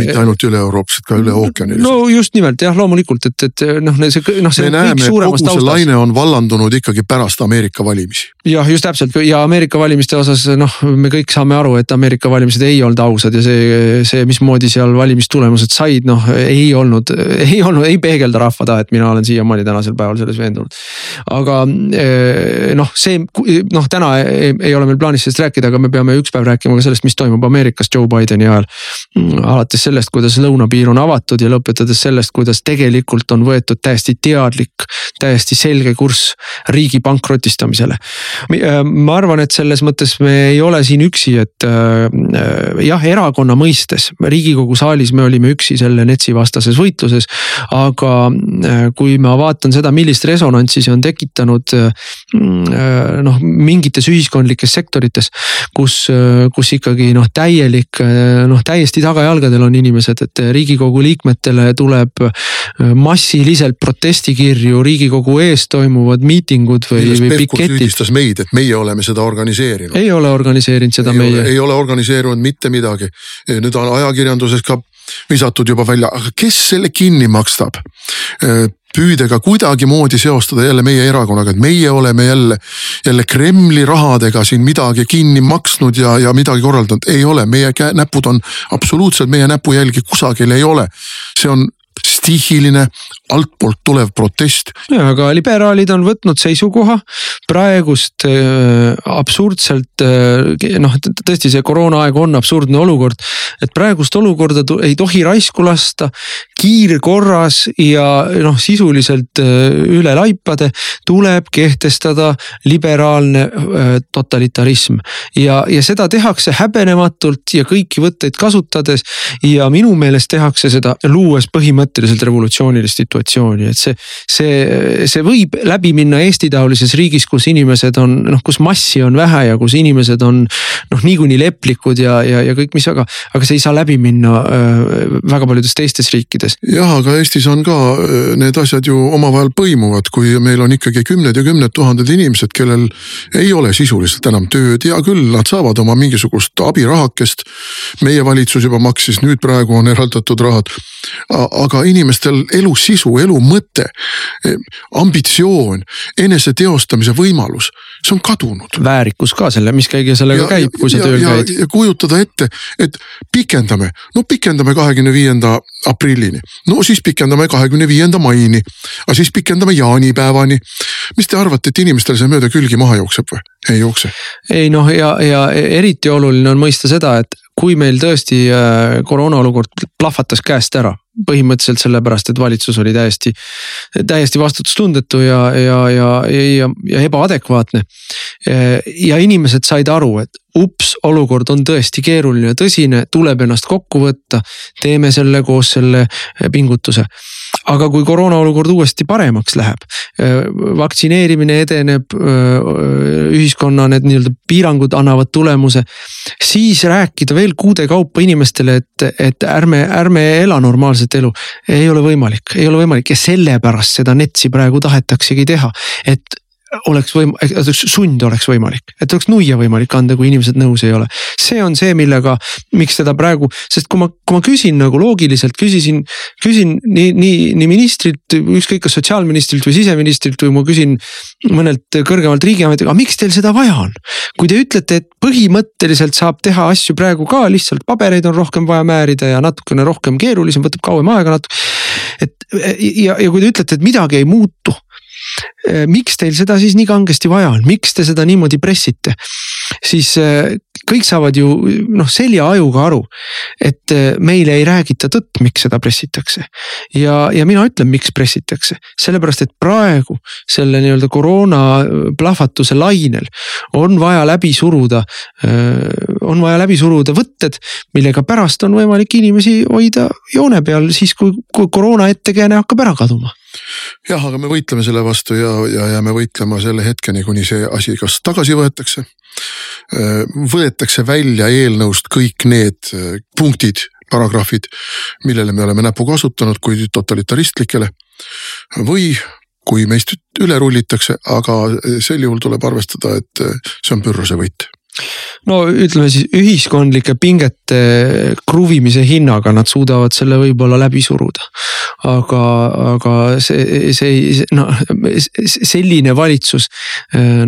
mitte ainult üle-euroopaliselt, ka üle ookeani. no just nimelt jah, loomulikult, et, et noh, see noh, see. me näeme, kogu see laine on vallandunud ikkagi pärast Ameerika Ameerika valimisi. jah, just täpselt ja Ameerika valimiste osas noh, me kõik saame aru, et Ameerika valimised ei olnud ausad ja see, see, mismoodi seal valimistulemused said, noh ei olnud, ei olnud, ei peegelda rahva tahet, mina olen siiamaani tänasel päeval selles veendunud. aga eh, noh, see noh, täna ei, ei ole meil plaanis sellest rääkida, aga me peame üks päev rääkima ka sellest, mis toimub Ameerikas Joe Bideni ajal. alates sellest, kuidas lõunapiir on avatud ja lõpetades sellest, kuidas tegelikult on võetud täiesti teadlik, täiesti selge kurss riigi pankroti kaardistamisele. Äh, ma arvan, et selles mõttes me ei ole siin üksi, et äh, äh, jah, erakonna mõistes riigikogu saalis me olime üksi selle NETS-i vastases võitluses. aga kui ma vaatan seda, millist resonantsi see on tekitanud noh, mingites ühiskondlikes sektorites, kus, kus ikkagi noh, täielik noh, täiesti tagajalgadel on inimesed, et riigikogu liikmetele tuleb massiliselt protestikirju riigikogu ees toimuvad miitingud või, või Pevkur süüdistas meid, et meie oleme seda organiseerinud. ei ole organiseerinud seda ei meie. ei ole organiseerinud mitte midagi. nüüd on ajakirjanduses ka visatud juba välja, aga kes selle kinni makstab? püüdega kuidagimoodi seostada jälle meie erakonnaga, et meie oleme jälle, jälle Kremli rahadega siin midagi kinni maksnud ja, ja midagi korraldanud. ei ole, meie käe, näpud on absoluutselt, meie näpujälgi kusagil ei ole. see on stihiline altpoolt tulev protest. aga liberaalid on võtnud seisukoha praegust äh, absurdselt äh, noh, tõesti see koroonaaeg on absurdne olukord. et praegust olukorda ei tohi raisku lasta kiirkorras ja noh, sisuliselt äh, üle laipade tuleb kehtestada liberaalne äh, totalitarism. ja, ja seda tehakse häbenematult ja kõiki võtteid kasutades ja minu meelest tehakse seda luues põhimõtteliselt revolutsioonilist situatsiooni et see, see, see võib läbi minna Eesti taolises riigis, kus inimesed on noh, kus massi on vähe ja kus inimesed on noh, niikuinii leplikud ja, ja, ja kõik, mis, aga, aga see ei saa läbi minna äh, väga paljudes teistes riikides mõttes. jah, aga Eestis on ka need asjad ju omavahel põimuvad, kui meil on ikkagi kümned ja kümned tuhanded inimesed, kellel ei ole sisuliselt enam tööd, hea küll, nad saavad oma mingisugust abirahakest. meie valitsus juba maksis, nüüd praegu on eraldatud rahad. aga inimestel elu sisu, elu mõte, ambitsioon, enese teostamise võimalus, see on kadunud. väärikus ka selle, mis kõige sellega ja, käib, kui sa tööl käid. ja kujutada ette, et pikendame, no pikendame kahekümne viienda aprillini, no siis pikendame kahekümne viienda maini, aga siis pikendame jaanipäevani. mis te arvate, et inimestel see mööda külgi maha jookseb või? ei jookse. ei noh, ja, ja eriti oluline on mõista seda, et kui meil tõesti äh, koroona olukord plahvatas käest ära põhimõtteliselt sellepärast, et valitsus oli täiesti, täiesti vastutustundetu ja, ja, ja, ja, ja ebaadekvaatne. ja inimesed said aru, et ups, olukord on tõesti keeruline ja tõsine, tuleb ennast kokku võtta. teeme selle koos selle pingutuse aga kui koroona olukord uuesti paremaks läheb, vaktsineerimine edeneb, ühiskonna need nii-öelda piirangud annavad tulemuse. siis rääkida veel kuude kaupa inimestele, et, et ärme, ärme ela normaalset elu, ei ole võimalik, ei ole võimalik ja sellepärast seda NETS-i praegu tahetaksegi teha, et oleks võim-, sund oleks võimalik, et oleks nuia võimalik anda, kui inimesed nõus ei ole. see on see, millega, miks seda praegu, sest kui ma, kui ma küsin nagu loogiliselt, küsisin, küsin nii, nii, nii ministrilt, ükskõik kas sotsiaalministrilt või siseministrilt või ma küsin mõnelt kõrgemalt riigiametiga, miks teil seda vaja on? kui te ütlete, et põhimõtteliselt saab teha asju praegu ka, lihtsalt pabereid on rohkem vaja määrida ja natukene rohkem keerulisem, võtab kauem aega natuke. et ja, ja kui te ütlete, et midagi ei muutu Äh, miks teil seda siis nii kangesti vaja on, miks te seda niimoodi pressite? siis äh, kõik saavad ju noh selja ajuga aru, et äh, meile ei räägita tõtt, miks seda pressitakse. ja, ja mina ütlen, miks pressitakse, sellepärast et praegu selle nii-öelda koroona plahvatuse lainel on vaja läbi suruda. on vaja läbi suruda võtted, millega pärast on võimalik inimesi hoida joone peal siis, kui, kui koroona ettekääne hakkab ära kaduma jah, aga me võitleme selle vastu ja, ja jääme võitlema selle hetkeni, kuni see asi kas tagasi võetakse. Äh, võetakse välja eelnõust kõik need äh, punktid, paragrahvid, millele me oleme näpuga kasutanud kui totalitaristlikele. või kui meist üle rullitakse, aga sel juhul tuleb arvestada, et äh, see on pürruse võit no ütleme siis ühiskondlike pingete kruvimise hinnaga nad suudavad selle võib-olla läbi suruda. aga, aga see, see, noh selline valitsus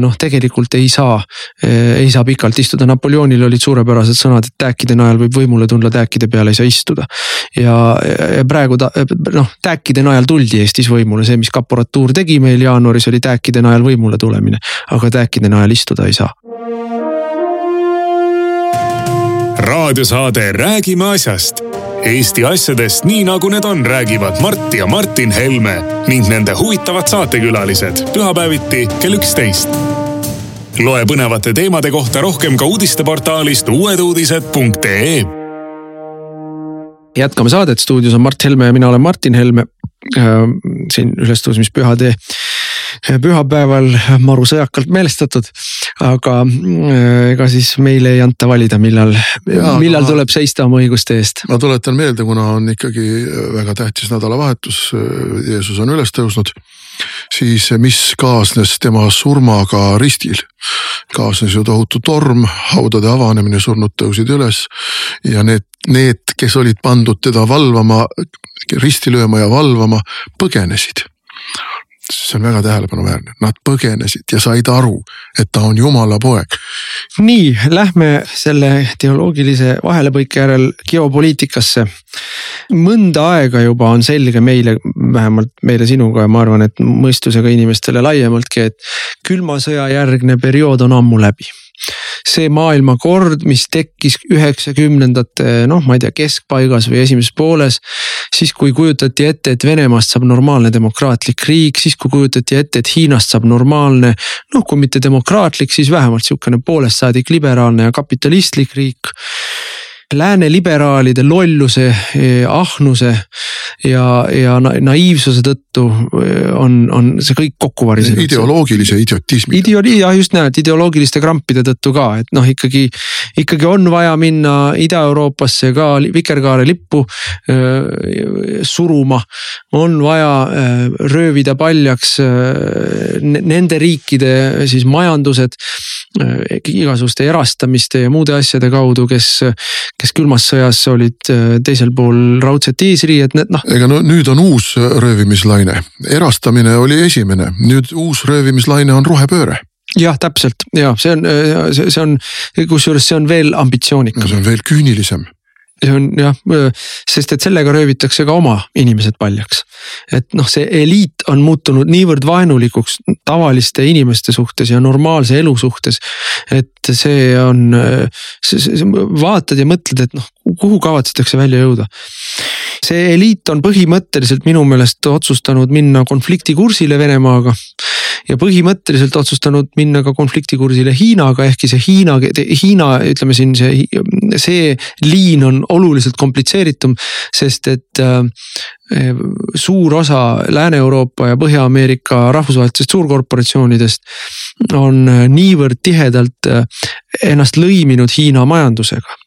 noh, tegelikult ei saa, ei saa pikalt istuda, Napoleonil olid suurepärased sõnad, et tääkide najal võib võimule tulla, tääkide peal ei saa istuda. ja, ja praegu ta noh, tääkide najal tuldi Eestis võimule, see, mis kaporatuur tegi meil jaanuaris, oli tääkide najal võimule tulemine, aga tääkide najal istuda ei saa raadiosaade Räägime asjast. Eesti asjadest nii nagu need on, räägivad Mart ja Martin Helme ning nende huvitavad saatekülalised pühapäeviti kell üksteist. loe põnevate teemade kohta rohkem ka uudisteportaalist uueduudised.ee. jätkame saadet, stuudios on Mart Helme ja mina olen Martin Helme. Äh, siin ülestõusmispühade pühapäeval maru sõjakalt meelestatud. aga äh, ega siis meile ei anta valida, millal, millal tuleb seista oma õiguste eest. ma tuletan meelde, kuna on ikkagi väga tähtis nädalavahetus, Jeesus on üles tõusnud siis mis kaasnes tema surmaga ristil? kaasnes ju tohutu torm, haudade avanemine, surnud tõusid üles ja need, need, kes olid pandud teda valvama, risti lööma ja valvama, põgenesid see on väga tähelepanuväärne, nad põgenesid ja said aru, et ta on jumala poeg. nii, lähme selle teoloogilise vahelepõike järel geopoliitikasse. mõnda aega juba on selge meile, vähemalt meile sinuga ja ma arvan, et mõistusega inimestele laiemaltki, et külma sõja järgne periood on ammu läbi see maailmakord, mis tekkis üheksakümnendate noh, ma ei tea, keskpaigas või esimeses pooles. siis kui kujutati ette, et Venemaast saab normaalne demokraatlik riik, siis kui kujutati ette, et Hiinast saab normaalne. noh, kui mitte demokraatlik, siis vähemalt sihukene poolest saadik liberaalne ja kapitalistlik riik lääne liberaalide lolluse, ahnuse ja, ja naiivsuse tõttu on, on see kõik kokku varisenud. ideoloogilise idiotismi. Ideo-, jah just näed, ideoloogiliste krampide tõttu ka, et noh, ikkagi, ikkagi on vaja minna Ida-Euroopasse ka vikerkaare lippu äh, suruma. on vaja röövida paljaks nende riikide siis majandused igasuguste erastamiste ja muude asjade kaudu, kes, kes külmas sõjas olid äh, teisel pool raudset eesriiet, noh. ega no nüüd on uus röövimislaine, erastamine oli esimene, nüüd uus röövimislaine on rohepööre. Jah, täpselt. Ja see on, see on, kusjuures see on veel ambitsioonikam. see on veel küünilisem see on jah, sest et sellega röövitakse ka oma inimesed paljaks. et noh, see eliit on muutunud niivõrd vaenulikuks tavaliste inimeste suhtes ja normaalse elu suhtes. et see on, vaatad ja mõtled, et noh, kuhu kavatsetakse välja jõuda. See eliit on põhimõtteliselt minu meelest otsustanud minna konfliktikursile Venemaaga ja põhimõtteliselt otsustanud minna ka konfliktikursile Hiinaga, ehkki see Hiina, Hiina ütleme siin see, see liin on oluliselt komplitseeritum, sest et äh, suur osa Lääne-Euroopa ja Põhja-Ameerika rahvusvahelistest suurkorporatsioonidest on niivõrd tihedalt äh, ennast lõiminud Hiina majandusega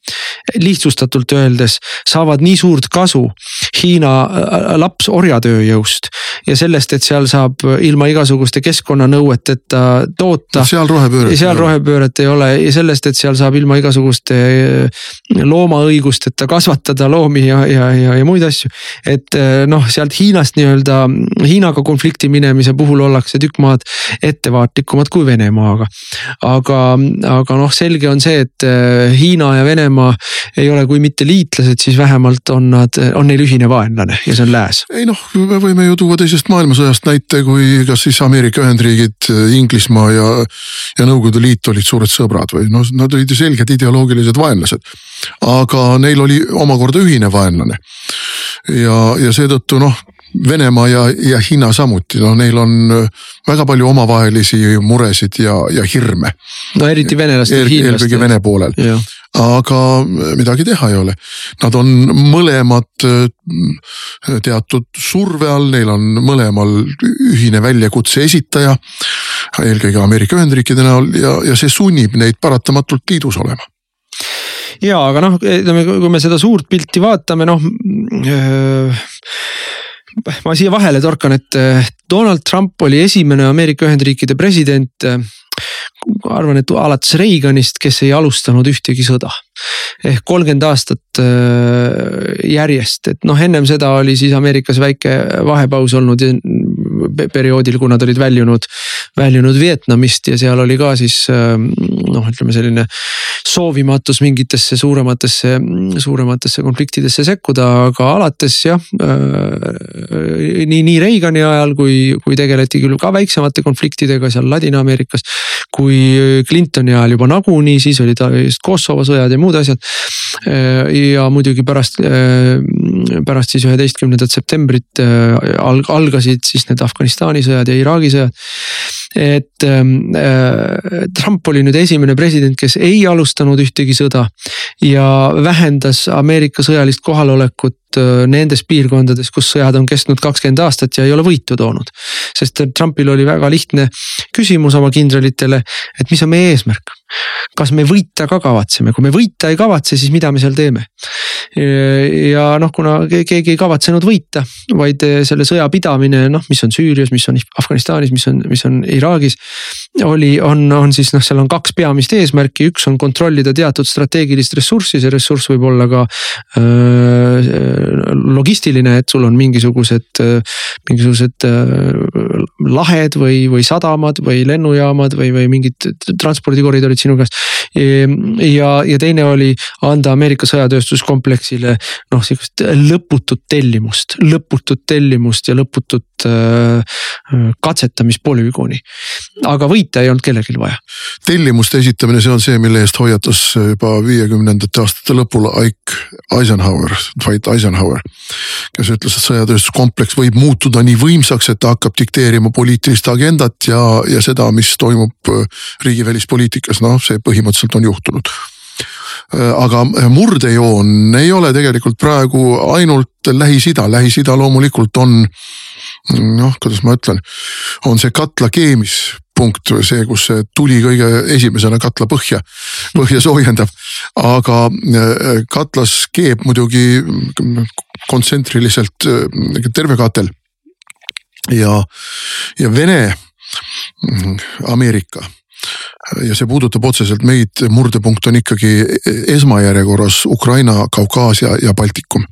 lihtsustatult öeldes saavad nii suurt kasu Hiina äh, laps orjatööjõust ja sellest, et seal saab ilma igasuguste keskkonnanõueteta toota. seal rohepööret. seal rohepööret ei ole ja sellest, et seal saab ilma igasuguste äh, loomaõigusteta kasvatada loomi ja, ja, ja, ja muid asju. et äh, noh, sealt Hiinast nii-öelda, Hiinaga konflikti minemise puhul ollakse tükk maad ettevaatlikumad kui Venemaaga. aga, aga noh, selge on see, et Hiina ja Venemaa ei ole, kui mitte liitlased, siis vähemalt on nad, on neil ühine vaenlane ja see on lääs. ei noh, me võime ju tuua teisest maailmasõjast näite, kui kas siis Ameerika Ühendriigid, Inglismaa ja, ja Nõukogude Liit olid suured sõbrad või noh, nad olid ju selged ideoloogilised vaenlased. aga neil oli omakorda ühine vaenlane. ja, ja seetõttu noh Venemaa ja, ja Hiina samuti, no neil on väga palju omavahelisi muresid ja, ja hirme. no eriti venelastel ja hiinlastel. eelkõige Vene poolel aga midagi teha ei ole. Nad on mõlemad äh, teatud surve all, neil on mõlemal ühine väljakutse esitaja. eelkõige Ameerika Ühendriikide näol ja, ja see sunnib neid paratamatult liidus olema ja aga noh, ütleme, kui me seda suurt pilti vaatame, noh äh, ma siia vahele torkan, et äh, Donald Trump oli esimene Ameerika Ühendriikide president ma arvan, et alates Reaganist, kes ei alustanud ühtegi sõda. ehk kolmkümmend aastat äh, järjest, et noh, ennem seda oli siis Ameerikas väike vahepaus olnud perioodil, kui nad olid väljunud, väljunud Vietnamist ja seal oli ka siis äh, noh, ütleme selline soovimatus mingitesse suurematesse, suurematesse konfliktidesse sekkuda, aga alates jah äh,. nii, nii Reagani ajal, kui, kui tegeleti küll ka väiksemate konfliktidega seal Ladina-Ameerikas. kui Clintoni ajal juba nagunii, siis olid Kosovo sõjad ja muud asjad. Äh, ja muidugi pärast, äh, pärast siis üheteistkümnendat septembrit algasid siis need Afganistani sõjad ja Iraagi sõjad et ähm, äh, Trump oli nüüd esimene president, kes ei alustanud ühtegi sõda ja vähendas Ameerika sõjalist kohalolekut nendes piirkondades, kus sõjad on kestnud kakskümmend aastat ja ei ole võitu toonud. sest Trumpil oli väga lihtne küsimus oma kindralitele, et mis on meie eesmärk kas me võita ka kavatseme, kui me võita ei kavatse, siis mida me seal teeme? ja noh, kuna keegi ei kavatsenud võita, vaid selle sõja pidamine, noh, mis on Süürias, mis on Afganistanis, mis on, mis on Iraagis. oli, on, on siis noh, seal on kaks peamist eesmärki, üks on kontrollida teatud strateegilist ressurssi, see ressurss võib olla ka äh, logistiline, et sul on mingisugused, mingisugused äh, lahed või, või sadamad või lennujaamad või, või mingid transpordikoridorid sinu käest. ja, ja teine oli anda Ameerika sõjatööstuskompleksile noh, sihukest lõputut tellimust, lõputut tellimust ja lõputut äh, katsetamispolügooni. aga võita ei olnud kellelgi vaja. tellimuste esitamine, see on see, mille eest hoiatas juba viiekümnendate aastate lõpul Ike Eisenhower, Dwight Eisenhower. Kes ütles, et sõjatööstuskompleks võib muutuda nii võimsaks, et ta hakkab dikteerima poliitilist agendat ja, ja seda, mis toimub riigi välispoliitikas, noh see põhimõtteliselt on juhtunud. Aga murdejoon ei ole tegelikult praegu ainult Lähis-Ida, Lähis-Ida loomulikult on noh, kuidas ma ütlen, on see katla keemispunkt, see, kus see tuli kõige esimesena katla põhja, põhja soojendab. aga äh, katlas keeb muidugi kontsentriliselt äh, terve katel. ja, ja Vene, Ameerika ja see puudutab otseselt meid, murdepunkt on ikkagi esmajärjekorras Ukraina, Kaukaasia ja Baltikum.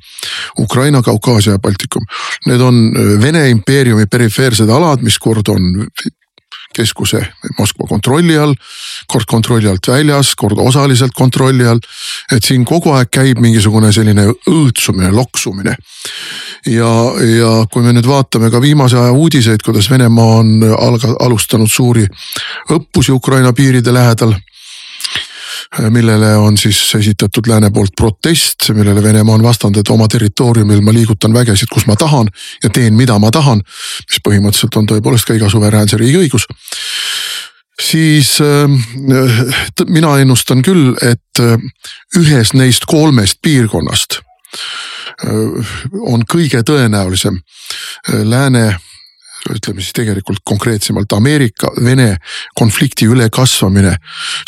Ukraina, Kaukaasia ja Baltikum, need on Vene impeeriumi perifeersed alad, mis kord on keskuse Moskva kontrolli all, kord kontrolli alt väljas, kord osaliselt kontrolli all. et siin kogu aeg käib mingisugune selline õõtsumine, loksumine. ja, ja kui me nüüd vaatame ka viimase aja uudiseid, kuidas Venemaa on alga-, alustanud suuri õppusi Ukraina piiride lähedal millele on siis esitatud lääne poolt protest, millele Venemaa on vastanud, et oma territooriumil ma liigutan vägesid, kus ma tahan ja teen, mida ma tahan. mis põhimõtteliselt on tõepoolest ka iga suveräänse riigi õigus. siis äh, mina ennustan küll, et äh, ühes neist kolmest piirkonnast äh, on kõige tõenäolisem lääne ütleme siis tegelikult konkreetsemalt Ameerika-Vene konflikti ülekasvamine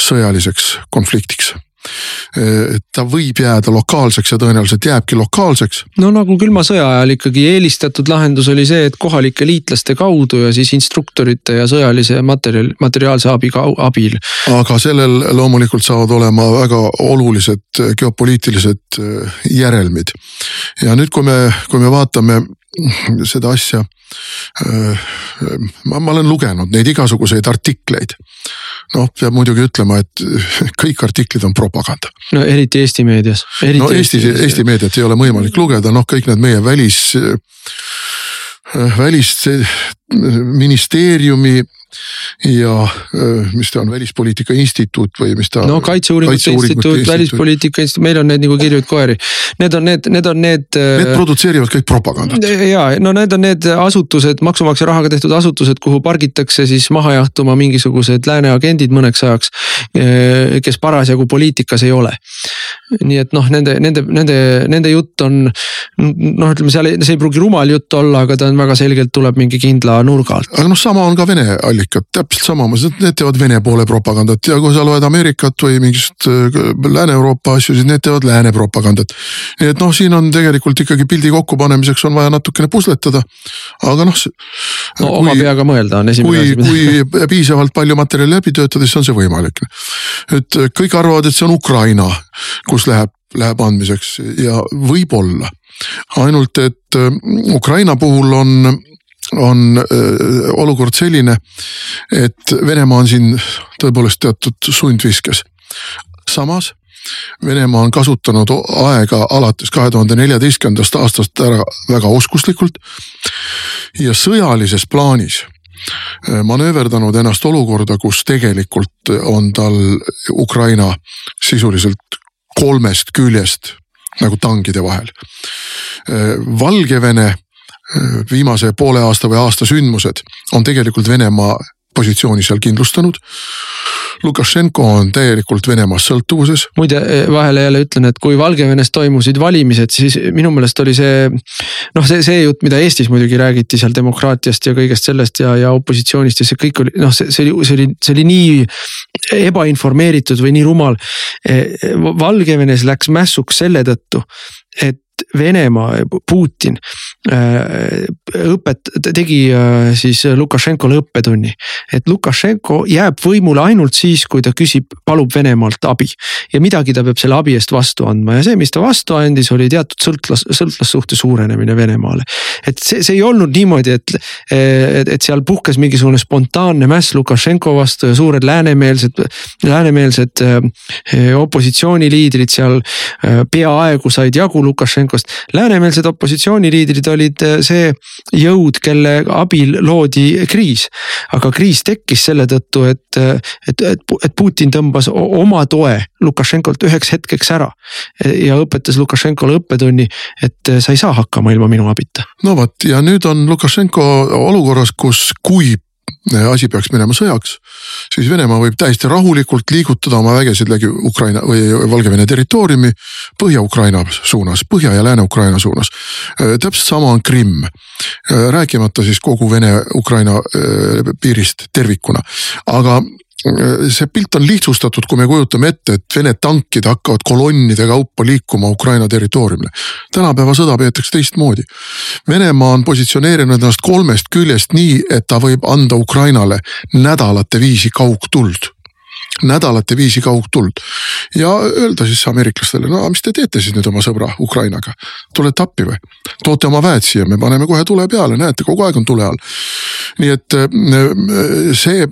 sõjaliseks konfliktiks ta võib jääda lokaalseks ja tõenäoliselt jääbki lokaalseks. no nagu külma sõja ajal ikkagi eelistatud lahendus oli see, et kohalike liitlaste kaudu ja siis instruktorite ja sõjalise materjali, materiaalse abi abil. aga sellel loomulikult saavad olema väga olulised geopoliitilised järelmid. ja nüüd, kui me, kui me vaatame seda asja Äh, ma, ma olen lugenud neid igasuguseid artikleid. noh, peab muidugi ütlema, et kõik artiklid on propaganda. no eriti Eesti meedias. no Eesti, Eesti meediat ei ole võimalik lugeda, noh, kõik need meie välis, äh, välisministeeriumi ja äh, mis ta on, välispoliitika instituut või mis ta. no kaitseuuringute instituut, välispoliitika instituut, meil on neid nagu kirjuid koeri. Need on need, need on need. Äh, need produtseerivad kõik propagandat. ja no need on need asutused, maksumaksja rahaga tehtud asutused, kuhu pargitakse siis maha jahtuma mingisugused lääne agendid mõneks ajaks. Äh, kes parasjagu poliitikas ei ole. nii et noh, nende, nende, nende, nende jutt on noh, ütleme seal, see ei pruugi rumal jutt olla, aga ta on väga selgelt tuleb mingi kindla nurga alt. aga noh, sama on ka Vene Ameerikat, täpselt samamoodi, need teevad Vene poole propagandat ja kui sa loed Ameerikat või mingist äh, Lääne-Euroopa asju, siis need teevad lääne propagandat. nii et noh, siin on tegelikult ikkagi pildi kokkupanemiseks on vaja natukene pusletada, aga noh. no kui, oma peaga mõelda on esimene asi. kui piisavalt palju materjali läbi töötada, siis on see võimalik. et kõik arvavad, et see on Ukraina, kus läheb, läheb andmiseks ja võib-olla ainult et äh, Ukraina puhul on on öö, olukord selline, et Venemaa on siin tõepoolest teatud sundviskes. samas Venemaa on kasutanud aega alates kahe tuhande neljateistkümnendast aastast ära väga oskuslikult. ja sõjalises plaanis manööverdanud ennast olukorda, kus tegelikult on tal Ukraina sisuliselt kolmest küljest nagu tangide vahel. Valgevene viimase poole aasta või aasta sündmused on tegelikult Venemaa positsiooni seal kindlustanud. Lukašenko on täielikult Venemaast sõltuvuses. muide vahele jälle ütlen, et kui Valgevenes toimusid valimised, siis minu meelest oli see noh, see, see jutt, mida Eestis muidugi räägiti seal demokraatiast ja kõigest sellest ja, ja opositsioonist ja see kõik oli noh, see, see oli, see oli, see oli nii ebainformeeritud või nii rumal. Valgevenes läks mässuks selle tõttu, et Venemaa, Putin äh, õpet-, tegi äh, siis Lukašenkole õppetunni. et Lukašenko jääb võimule ainult siis, kui ta küsib, palub Venemaalt abi. ja midagi ta peab selle abi eest vastu andma ja see, mis ta vastu andis, oli teatud sõltlas, sõltlassuhte suurenemine Venemaale. et see, see ei olnud niimoodi, et, et, et seal puhkes mingisugune spontaanne mäss Lukašenko vastu ja suured läänemeelsed, läänemeelsed äh, opositsiooniliidrid seal peaaegu said jagu Lukašenko Lukašenkost. läänemeelsed opositsiooniliidrid olid äh, see jõud, kelle abil loodi kriis. aga kriis tekkis selle tõttu, et, äh, et, et, Putin tõmbas oma toe Lukašenkolt üheks hetkeks ära. ja õpetas Lukašenkole õppetunni, et äh, sa ei saa hakkama ilma minu abita. no vot ja nüüd on Lukašenko olukorras, kus kui asi peaks minema sõjaks, siis Venemaa võib täiesti rahulikult liigutada oma vägesid läbi Ukraina või Valgevene territooriumi Põhja-Ukraina suunas, Põhja- ja Lääne-Ukraina suunas. täpselt sama on Krimm, rääkimata siis kogu Vene-Ukraina piirist tervikuna, aga see pilt on lihtsustatud, kui me kujutame ette, et Vene tankid hakkavad kolonnide kaupa liikuma Ukraina territooriumile. tänapäeva sõda peetakse teistmoodi. Venemaa on positsioneerinud ennast kolmest küljest nii, et ta võib anda Ukrainale nädalate viisi kaugtuld nädalate viisi kaugtuld. ja öelda siis ameeriklastele, no mis te teete siis nüüd oma sõbra Ukrainaga, tulete appi või? toote oma väed siia, me paneme kohe tule peale, näete, kogu aeg on tule all. nii et äh, see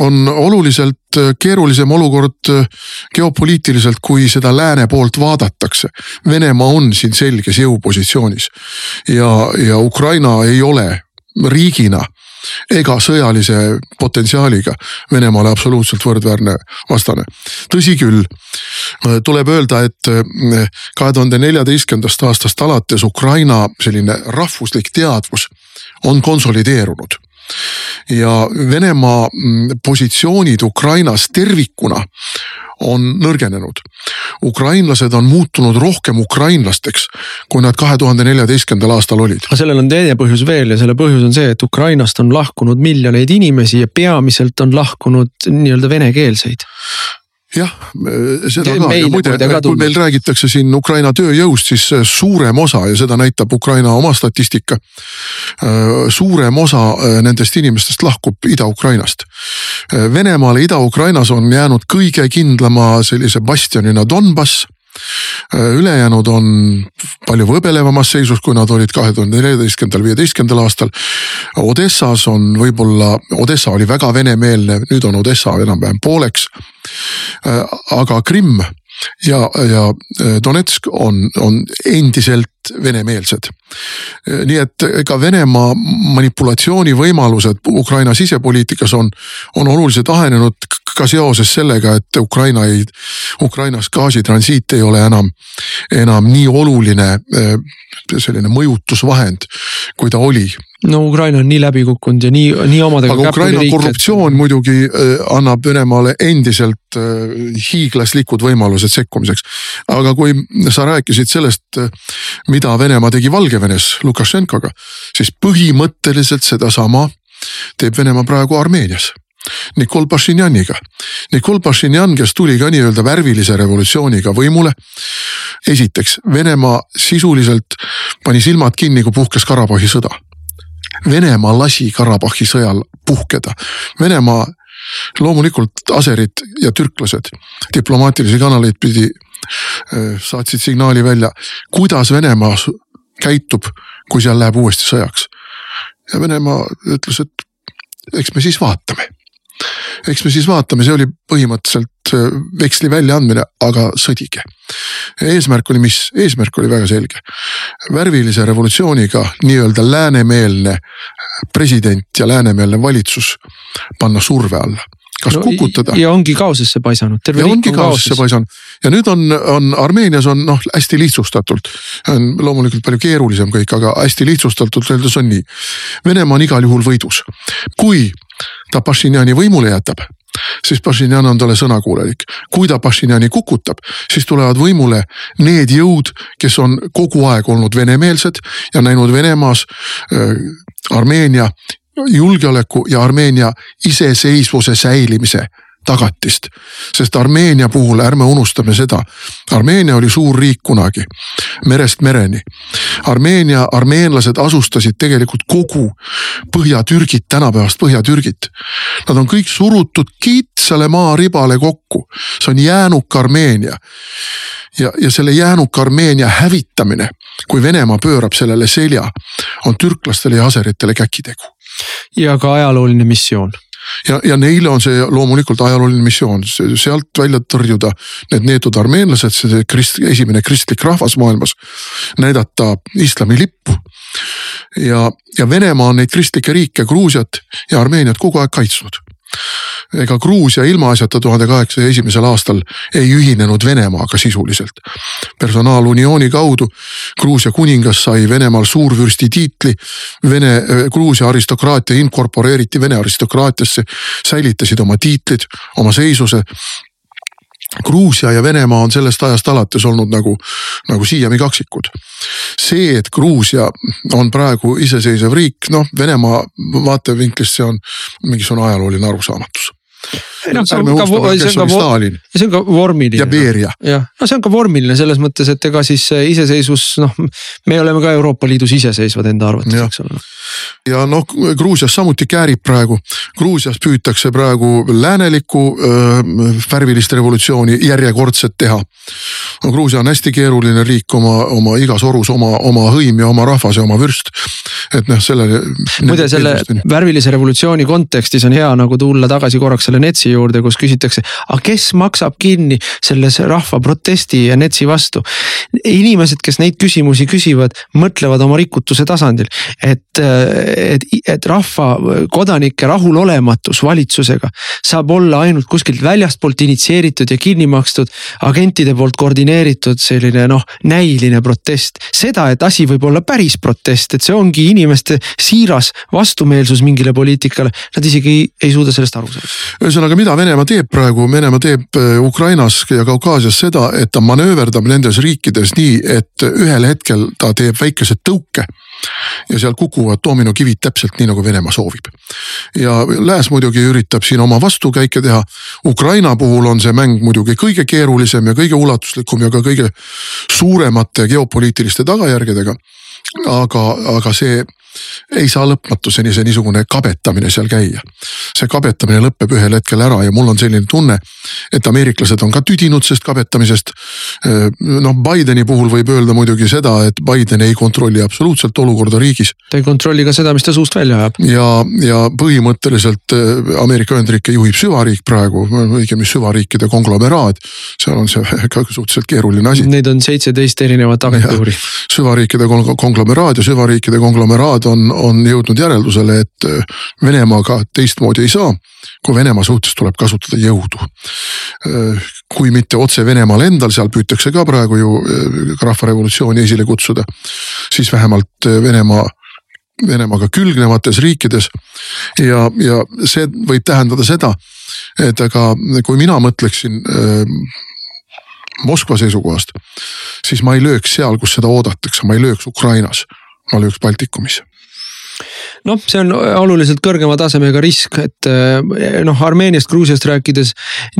on oluliselt keerulisem olukord äh, geopoliitiliselt, kui seda lääne poolt vaadatakse. Venemaa on siin selges jõupositsioonis ja, ja Ukraina ei ole riigina ega sõjalise potentsiaaliga Venemaale absoluutselt võrdväärne vastane. tõsi küll, tuleb öelda, et eh, kahe tuhande neljateistkümnendast aastast alates Ukraina selline rahvuslik teadvus on konsolideerunud ja Venemaa mm, positsioonid Ukrainas tervikuna on nõrgenenud. Ukrainlased on muutunud rohkem ukrainlasteks, kui nad kahe tuhande neljateistkümnendal aastal olid. aga sellel on teine põhjus veel ja selle põhjus on see, et Ukrainast on lahkunud miljoneid inimesi ja peamiselt on lahkunud nii-öelda venekeelseid jah, seda ka ja muide, kui meil räägitakse siin Ukraina tööjõust, siis äh, suurem osa ja seda näitab Ukraina oma statistika. Äh, suurem osa nendest inimestest lahkub Ida-Ukrainast. Venemaale Ida-Ukrainas on jäänud kõige kindlama sellise bastionina Donbass ülejäänud on palju võbelevamas seisus, kui nad olid kahe tuhande neljateistkümnendal, viieteistkümnendal aastal. Odessas on võib-olla, Odessa oli väga venemeelne, nüüd on Odessa enam-vähem pooleks. aga Krimm ja, ja Donetsk on, on endiselt venemeelsed. nii et ega Venemaa manipulatsioonivõimalused Ukraina sisepoliitikas on, on oluliselt ahenenud ka seoses sellega, et Ukraina ei, Ukrainas gaasitransiit ei ole enam, enam nii oluline eh, selline mõjutusvahend, kui ta oli no Ukraina on nii läbi kukkunud ja nii, nii omadega. aga Ukraina riik, korruptsioon et... muidugi äh, annab Venemaale endiselt äh, hiiglaslikud võimalused sekkumiseks. aga kui sa rääkisid sellest, äh, mida Venemaa tegi Valgevenes Lukašenkoga, siis põhimõtteliselt sedasama teeb Venemaa praegu Armeenias Nikol Pašinjaniga. Nikol Pašinjan, kes tuli ka nii-öelda värvilise revolutsiooniga võimule. esiteks, Venemaa sisuliselt pani silmad kinni, kui puhkes Karabahhi sõda. Venemaa lasi Karabahhi sõjal puhkeda. Venemaa loomulikult aserid ja türklased diplomaatilisi kanaleid pidi saatsid signaali välja, kuidas Venemaa käitub, kui seal läheb uuesti sõjaks. ja Venemaa ütles, et eks me siis vaatame eks me siis vaatame, see oli põhimõtteliselt veksli väljaandmine, aga sõdige. eesmärk oli mis, eesmärk oli väga selge. värvilise revolutsiooniga nii-öelda läänemeelne president ja läänemeelne valitsus panna surve alla kas no, kukutada. ja ongi kaosesse paisanud, terve riik on kaosesse paisanud ja nüüd on, on Armeenias on noh, hästi lihtsustatult. on loomulikult palju keerulisem kõik, aga hästi lihtsustatult öeldes on nii. Venemaa on igal juhul võidus. kui ta Pašinjani võimule jätab, siis Pašinjan on talle sõnakuulelik. kui ta Pašinjani kukutab, siis tulevad võimule need jõud, kes on kogu aeg olnud venemeelsed ja näinud Venemaas äh, Armeenia julgeoleku ja Armeenia iseseisvuse säilimise tagatist. sest Armeenia puhul ärme unustame seda, Armeenia oli suur riik kunagi, merest mereni. Armeenia, armeenlased asustasid tegelikult kogu Põhja-Türgit, tänapäevast Põhja-Türgit. Nad on kõik surutud kitsale maaribale kokku, see on jäänuk Armeenia. ja, ja selle jäänuk Armeenia hävitamine, kui Venemaa pöörab sellele selja, on türklastele ja aseritele käkitegu. ja ka ajalooline missioon ja, ja neile on see loomulikult ajalooline missioon, sealt välja tõrjuda need neetud armeenlased, see krist-, esimene kristlik rahvas maailmas. näidata islami lippu. ja, ja Venemaa on neid kristlikke riike, Gruusiat ja Armeeniat kogu aeg kaitsnud ega Gruusia ilmaasjata tuhande kaheksasaja esimesel aastal ei ühinenud Venemaaga sisuliselt. personaaluniooni kaudu Gruusia kuningas sai Venemaal suurvürsti tiitli. Vene, Gruusia aristokraatia inkorporeeriti Vene aristokraatiasse, säilitasid oma tiitlid, oma seisuse Gruusia ja Venemaa on sellest ajast alates olnud nagu, nagu siiami kaksikud. see, et Gruusia on praegu iseseisev riik, noh Venemaa vaatevinklist see on mingisugune ajalooline arusaamatus noh, see on ka, see on ka, see on ka vormiline. ja Beria. jah, no see on ka vormiline selles mõttes, et ega siis iseseisvus, noh, me oleme ka Euroopa Liidus iseseisvad enda arvates, eks ole. Ja noh, Gruusias samuti käärib praegu, Gruusias püütakse praegu läänelikku äh, värvilist revolutsiooni järjekordset teha. no Gruusia on hästi keeruline riik oma, oma igas orus oma, oma hõim ja oma rahvas ja oma vürst. et noh, sellele. muide, selle värvilise revolutsiooni kontekstis on hea nagu tulla tagasi korraks selle NETS-i juurde, kus küsitakse, aga kes maksab kinni selles rahva protesti ja NETS-i vastu. inimesed, kes neid küsimusi küsivad, mõtlevad oma rikutuse tasandil, et, et, et rahva, kodanike rahulolematus valitsusega saab olla ainult kuskilt väljastpoolt initsieeritud ja kinni makstud agentide poolt koordineeritud selline noh, näiline protest. seda, et asi võib olla päris protest, et see ongi inimeste siiras vastumeelsus mingile poliitikale, nad isegi ei, ei suuda sellest aru saada. ühesõnaga, mida Venemaa teeb praegu, Venemaa teeb äh, Ukrainas ja Kaukaasias seda, et ta manööverdab nendes riikides nii, et ühel hetkel ta teeb väikese tõuke ja seal kukuvad dominokivid täpselt nii nagu Venemaa soovib. ja Lääs muidugi üritab siin oma vastukäike teha. Ukraina puhul on see mäng muidugi kõige keerulisem ja kõige ulatuslikum ja ka kõige suuremate geopoliitiliste tagajärgedega. aga, aga see ei saa lõpmatuseni see niisugune kabetamine seal käia. see kabetamine lõpeb ühel hetkel ära ja mul on selline tunne, et ameeriklased on ka tüdinud sellest kabetamisest. noh, Bideni puhul võib öelda muidugi seda, et Biden ei kontrolli absoluutselt olukorda riigis. ta ei kontrolli ka seda, mis ta suust välja ajab. ja, ja põhimõtteliselt Ameerika Ühendriike juhib süvariik praegu, õigemini süvariikide konglomeraat. seal on see [LAUGHS] ka suhteliselt keeruline asi. Neid on seitseteist erinevat agentuuri. süvariikide konglomeraat ja süvariikide konglomeraat nemad on, on jõudnud järeldusele, et äh, Venemaaga teistmoodi ei saa, kui Venemaa suhtes tuleb kasutada jõudu. Äh, kui mitte otse Venemaal endal, seal püütakse ka praegu ju äh, rahvarevolutsiooni esile kutsuda, siis vähemalt Venemaa Venemaaga külgnevates riikides. ja, ja see võib tähendada seda, et aga kui mina mõtleksin Moskva seisukohast, siis ma ei lööks seal, kus seda oodatakse, ma ei lööks Ukrainas, ma lööks Baltikumis noh, see on oluliselt kõrgema tasemega risk, et eh, noh, Armeeniast, Gruusiast rääkides.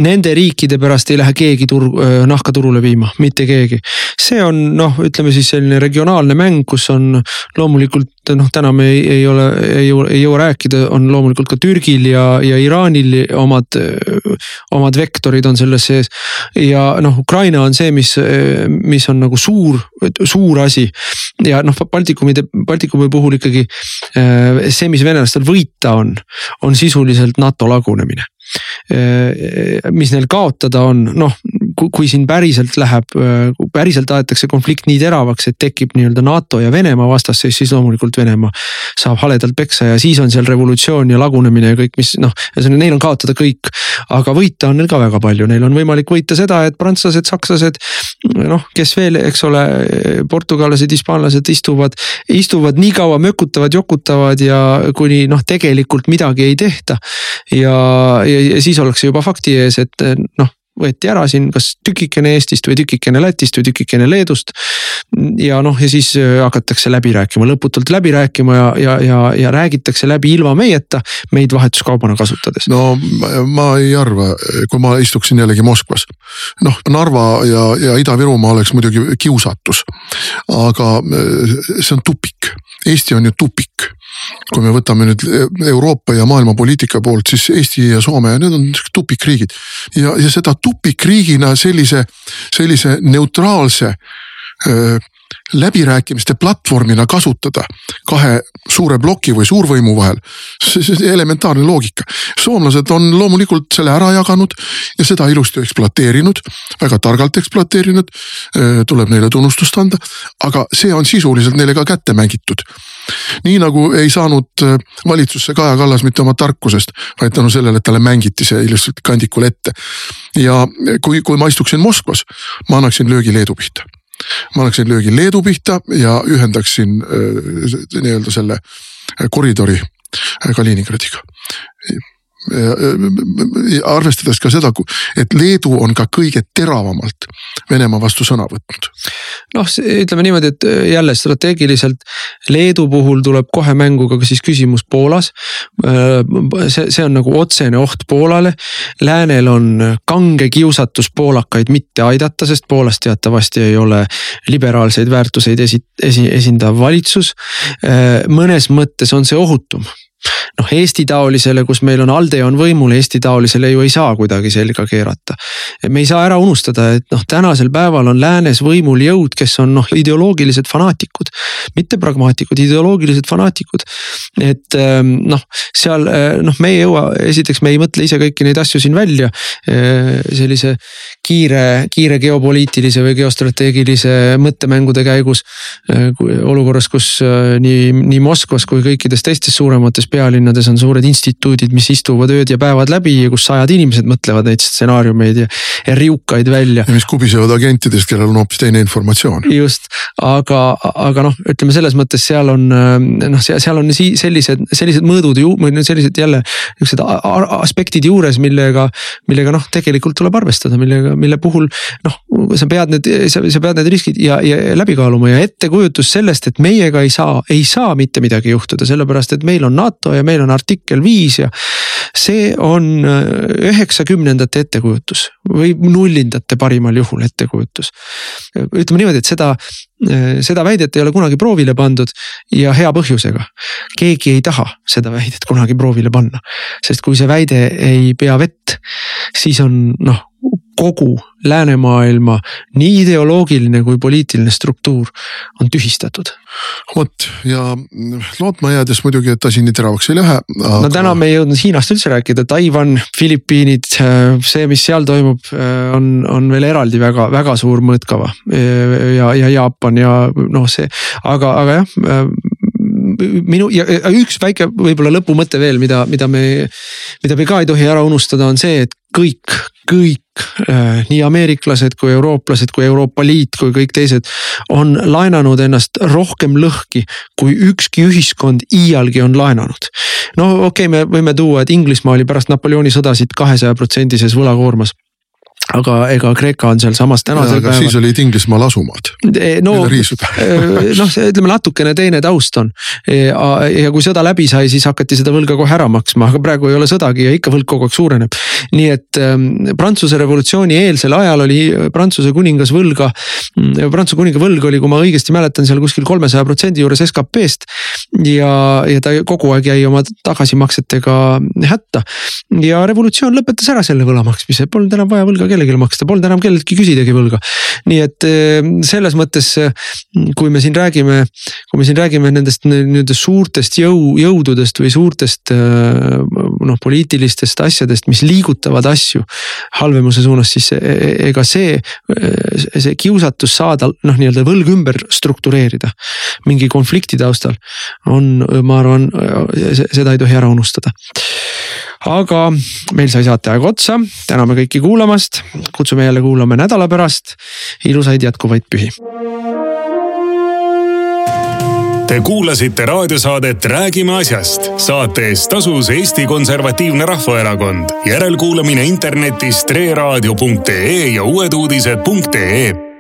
Nende riikide pärast ei lähe keegi tur-, eh, nahka turule viima, mitte keegi. see on noh, ütleme siis selline regionaalne mäng, kus on loomulikult noh, täna me ei, ei ole, ei jõua, ei jõua rääkida, on loomulikult ka Türgil ja, ja Iraanil omad, omad vektorid on selles sees. ja noh, Ukraina on see, mis, mis on nagu suur, suur asi ja noh, Baltikumide, Baltikumi puhul ikkagi see, mis venelastel võita on, on sisuliselt NATO lagunemine mis neil kaotada on, noh kui siin päriselt läheb, päriselt aetakse konflikt nii teravaks, et tekib nii-öelda NATO ja Venemaa vastasseis, siis loomulikult Venemaa saab haledalt peksa ja siis on seal revolutsioon ja lagunemine ja kõik, mis noh, ühesõnaga neil on kaotada kõik. aga võita on neil ka väga palju, neil on võimalik võita seda, et prantslased, sakslased, noh, kes veel, eks ole, portugallased, hispaanlased istuvad, istuvad nii kaua, mökutavad, jokutavad ja kuni noh, tegelikult midagi ei tehta. ja, ja, ja siis ollakse juba fakti ees, et noh võeti ära siin kas tükikene Eestist või tükikene Lätist või tükikene Leedust. ja noh, ja siis äh, hakatakse läbi rääkima, lõputult läbi rääkima ja, ja, ja, ja räägitakse läbi ilma meieta, meid vahetuskaubana kasutades. no ma ei arva, kui ma istuksin jällegi Moskvas. noh, Narva ja, ja Ida-Virumaa oleks muidugi kiusatus, aga äh, see on tupik, Eesti on ju tupik kui me võtame nüüd Euroopa ja maailma poliitika poolt, siis Eesti ja Soome, need on tupikriigid. ja, ja seda tupikriigina sellise, sellise neutraalse läbirääkimiste platvormina kasutada kahe suure ploki või suurvõimu vahel. see elementaarne loogika. soomlased on loomulikult selle ära jaganud ja seda ilusti ekspluateerinud, väga targalt ekspluateerinud. tuleb neile tunnustust anda, aga see on sisuliselt neile ka kätte mängitud. nii nagu ei saanud valitsusse Kaja Kallas mitte oma tarkusest, vaid tänu sellele, et talle mängiti see ilusti kandikul ette. ja kui, kui ma istuksin Moskvas, ma annaksin löögi Leedu pihta ma annaksin löögi Leedu pihta ja ühendaksin äh, nii-öelda selle koridori Kaliningradiga arvestades ka seda, et Leedu on ka kõige teravamalt Venemaa vastu sõna võtnud. noh, ütleme niimoodi, et äh, jälle strateegiliselt Leedu puhul tuleb kohe mängu ka siis küsimus Poolas. Äh, see, see on nagu otsene oht Poolale. Läänel on kange kiusatus poolakaid mitte aidata, sest Poolas teatavasti ei ole liberaalseid väärtuseid esi, esi, esindav valitsus. Äh, mõnes mõttes on see ohutum noh, Eesti taolisele, kus meil on ALDE on võimul, Eesti taolisele ju ei saa kuidagi selga keerata. me ei saa ära unustada, et noh, tänasel päeval on läänes võimul jõud, kes on noh, ideoloogilised fanaatikud. mitte pragmaatikud, ideoloogilised fanaatikud. et ähm, noh, seal äh, noh, me ei jõua, esiteks me ei mõtle ise kõiki neid asju siin välja. Äh, sellise kiire, kiire geopoliitilise või geostrateegilise mõttemängude käigus. Äh, olukorras, kus nii, nii Moskvas kui kõikides teistes suuremates pealinnades on suured instituudid, mis istuvad ööd ja päevad läbi ja kus sajad inimesed mõtlevad neid stsenaariumeid ja, ja riukaid välja. ja mis kubisevad agentidest, kellel on hoopis teine informatsioon. just, aga, aga noh, ütleme selles mõttes seal on noh, seal on sellised, sellised mõõdud ju, sellised jälle niuksed aspektid juures, millega, millega noh, tegelikult tuleb arvestada, millega, mille puhul noh, sa pead need, sa pead need riskid ja, ja läbi kaaluma ja ettekujutus sellest, et meiega ei saa, ei saa mitte midagi juhtuda, sellepärast et meil on NATO NATO ja meil on artikkel viis ja see on äh, üheksakümnendate ettekujutus või nullindate parimal juhul ettekujutus. ütleme niimoodi, et seda, äh, seda väidet ei ole kunagi proovile pandud ja hea põhjusega. keegi ei taha seda väidet kunagi proovile panna, sest kui see väide ei pea vett, siis on noh kogu läänemaailma nii ideoloogiline kui poliitiline struktuur on tühistatud. vot ja lootma jäädes muidugi, et asi nii teravaks ei lähe aga.... no täna me ei jõudnud Hiinast üldse rääkida, Taiwan, Filipiinid, see, mis seal toimub, on, on veel eraldi väga-väga suur mõõtkava ja, ja Jaapan ja noh, see, aga, aga jah minu ja üks väike võib-olla lõpumõte veel, mida, mida me, mida me ka ei tohi ära unustada, on see, et kõik, kõik äh, nii ameeriklased kui eurooplased kui Euroopa Liit kui kõik teised on laenanud ennast rohkem lõhki, kui ükski ühiskond iialgi on laenanud. no okei okay,, me võime tuua, et Inglismaa oli pärast Napoleoni sõdasid kahesaja protsendises võlakoormas aga ega Kreeka on sealsamas tänasel päeval. siis olid Inglismaal asumad. E, no [LAUGHS] noh, ütleme natukene teine taust on. E, ja kui sõda läbi sai, siis hakati seda võlga kohe ära maksma, aga praegu ei ole sõdagi ja ikka võlg kogu aeg suureneb. nii et ähm, Prantsuse revolutsiooni eelsel ajal oli Prantsuse kuningas võlga, mm, Prantsuse kuninga võlg oli, kui ma õigesti mäletan, seal kuskil kolmesaja protsendi juures SKP-st. ja, ja ta kogu aeg jäi oma tagasimaksetega hätta ja revolutsioon lõpetas ära selle võla maksmise, polnud enam vaja võlga kellelegi maksta, polnud enam kelleltki küsidagi võlga. nii et eh, selles mõttes, kui me siin räägime, kui me siin räägime nendest nii-öelda suurtest jõu, jõududest või suurtest eh, noh, poliitilistest asjadest, mis liigutavad asju halvemuse suunas, siis e-, e-, ega see, see kiusatus saada noh, nii-öelda võlg ümber struktureerida mingi konflikti taustal on, ma arvan, seda ei tohi ära unustada aga meil sai saateaeg otsa, täname kõiki kuulamast, kutsume jälle kuulama nädala pärast. ilusaid jätkuvaid pühi. Te kuulasite raadiosaadet Räägime asjast. saate eest tasus Eesti Konservatiivne Rahvaerakond. järelkuulamine internetis treeraadio.ee ja uueduudised.ee